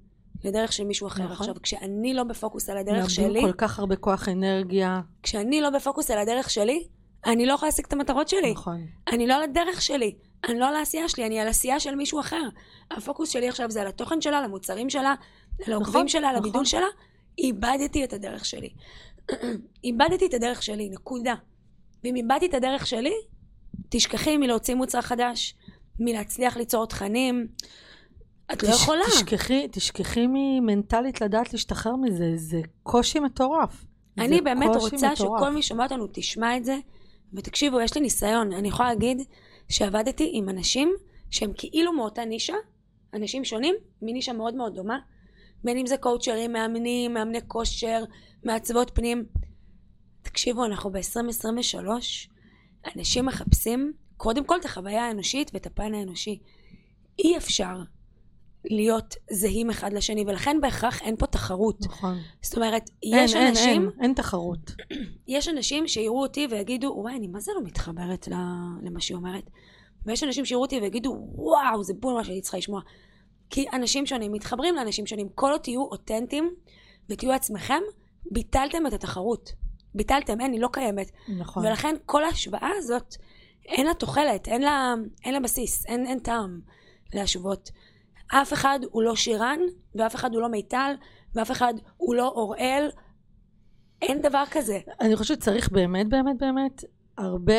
לדרך של מישהו אחר. נכון. עכשיו, כשאני לא בפוקוס על הדרך מאבדים שלי, כל כך הרבה כוח אנרגיה. כשאני לא בפוקוס על הדרך שלי, אני לא יכולה להשיג את המטרות שלי. נכון. אני לא על הדרך שלי, אני לא על העשייה שלי, אני על עשייה של מישהו אחר. הפוקוס שלי עכשיו זה על התוכן שלה, על המוצרים שלה, על העוקבים נכון, שלה, על נכון. הבידול שלה. איבדתי את הדרך שלי. איבדתי את הדרך שלי, נקודה. ואם איבדתי את הדרך שלי, תשכחי מלהוציא מוצר חדש, מלהצליח ליצור תכנים. את לא תש- יכולה. תשכחי, תשכחי ממנטלית לדעת להשתחרר מזה, זה קושי מטורף. אני באמת רוצה מטורף. שכל מי שומע אותנו תשמע את זה, ותקשיבו, יש לי ניסיון. אני יכולה להגיד שעבדתי עם אנשים שהם כאילו מאותה נישה, אנשים שונים, מנישה מאוד מאוד דומה, בין אם זה קואוצ'רים, מאמנים, מאמני כושר, מעצבות פנים. תקשיבו, אנחנו ב-2023, אנשים מחפשים קודם כל את החוויה האנושית ואת הפן האנושי. אי אפשר להיות זהים אחד לשני, ולכן בהכרח אין פה תחרות. נכון. זאת אומרת, אין, יש אין, אנשים... אין, אין תחרות. יש אנשים שיראו אותי ויגידו, וואי, אני מה זה לא מתחברת למה שהיא אומרת. ויש אנשים שיראו אותי ויגידו, וואו, זה בול מה שהייתי צריכה לשמוע. כי אנשים שונים מתחברים לאנשים שונים. כל עוד תהיו אותנטיים ותהיו עצמכם, ביטלתם את התחרות. ביטלתם, אין, היא לא קיימת. נכון. ולכן כל ההשוואה הזאת, אין לה תוחלת, אין לה, אין לה בסיס, אין, אין טעם להשוות. אף אחד הוא לא שירן, ואף אחד הוא לא מיטל, ואף אחד הוא לא אוראל. אין דבר כזה. אני חושבת שצריך באמת באמת באמת הרבה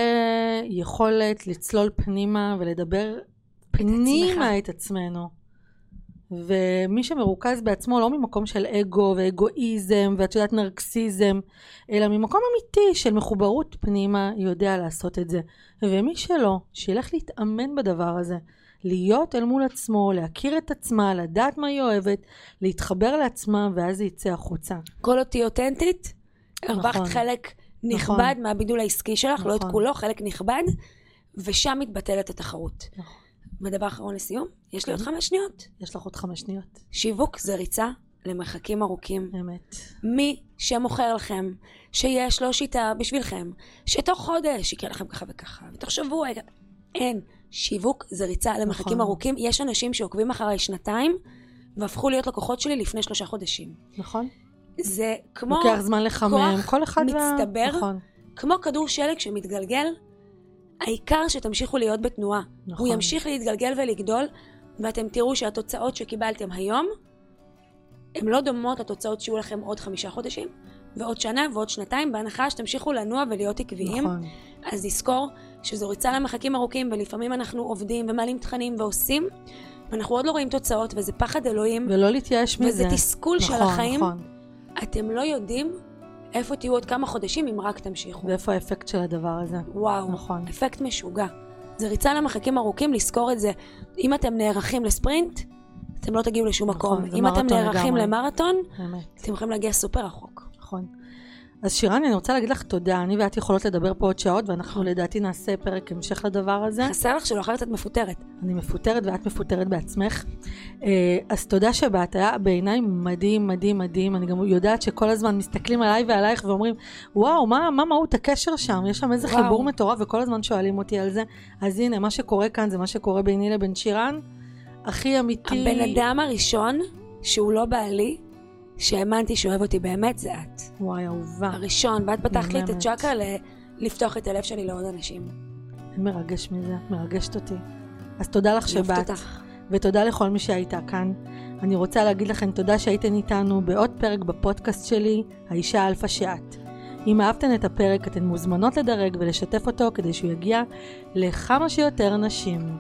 יכולת לצלול פנימה ולדבר פנימה את עצמנו. ומי שמרוכז בעצמו לא ממקום של אגו ואגואיזם ואת יודעת נרקסיזם, אלא ממקום אמיתי של מחוברות פנימה יודע לעשות את זה. ומי שלא, שילך להתאמן בדבר הזה. להיות אל מול עצמו, להכיר את עצמה, לדעת מה היא אוהבת, להתחבר לעצמה, ואז זה יצא החוצה. כל אותי אותנטית, הרווחת נכון. חלק נכבד נכון. מהבידול העסקי שלך, לא את נכון. כולו, חלק נכבד, ושם מתבטלת התחרות. נכון. ודבר אחרון לסיום, יש לי עוד כן. חמש שניות. יש לך עוד חמש שניות. שיווק זה ריצה למרחקים ארוכים. אמת. מי שמוכר לכם, שיש לו שיטה בשבילכם, שתוך חודש יקרה לכם ככה וככה, ותוך שבוע, אין. שיווק זה ריצה למרחקים נכון. ארוכים. יש אנשים שעוקבים אחריי שנתיים, והפכו להיות לקוחות שלי לפני שלושה חודשים. נכון? זה כמו, לוקח זמן לחמם, כוח כל אחד מצטבר. נכון. כמו כדור שלג שמתגלגל, העיקר שתמשיכו להיות בתנועה. נכון. הוא ימשיך להתגלגל ולגדול, ואתם תראו שהתוצאות שקיבלתם היום, הן לא דומות לתוצאות שיהיו לכם עוד חמישה חודשים, ועוד שנה ועוד שנתיים, בהנחה שתמשיכו לנוע ולהיות עקביים. נכון. אז לזכור שזו ריצה למרחקים ארוכים, ולפעמים אנחנו עובדים ומעלים תכנים ועושים, ואנחנו עוד לא רואים תוצאות, וזה פחד אלוהים, ולא להתייאש מזה. וזה תסכול של נכון, החיים. נכון. אתם לא יודעים איפה תהיו עוד כמה חודשים אם רק תמשיכו. ואיפה האפקט של הדבר הזה. וואו, נכון. אפקט משוגע. זה ריצה למרחקים ארוכים, לזכור את זה. אם אתם נערכים לספרינט, אתם לא תגיעו לשום נכון, מקום. אם אתם נערכים לגמרי. למרתון, באמת. אתם יכולים להגיע סופר רחוק. נכון. אז שירני, אני רוצה להגיד לך תודה. אני ואת יכולות לדבר פה עוד שעות, ואנחנו לדעתי נעשה פרק המשך לדבר הזה. חסר לך שלא, אחרת את מפוטרת. אני מפוטרת ואת מפוטרת בעצמך. אה, אז תודה שבאת, היה בעיניי מדהים, מדהים, מדהים. אני גם יודעת שכל הזמן מסתכלים עליי ועלייך ואומרים, וואו, מה, מה מהות הקשר שם? יש שם איזה וואו. חיבור מטורף, וכל הזמן שואלים אותי על זה. אז הנה, מה שקורה כאן זה מה שקורה ביני לבין שירן. הכי אמיתי. הבן אדם הראשון, שהוא לא בעלי, שהאמנתי שאוהב אותי באמת, זה את. וואי, אהובה. הראשון, ואת פתחת לי את. הצ'קרה ל- לפתוח את הלב שלי לעוד אנשים. אין מרגש מזה, את מרגשת אותי. אז תודה לך שבאת. אותך. ותודה לכל מי שהייתה כאן. אני רוצה להגיד לכם תודה שהייתן איתנו בעוד פרק בפודקאסט שלי, האישה האלפא שאת. אם אהבתן את הפרק, אתן מוזמנות לדרג ולשתף אותו כדי שהוא יגיע לכמה שיותר נשים.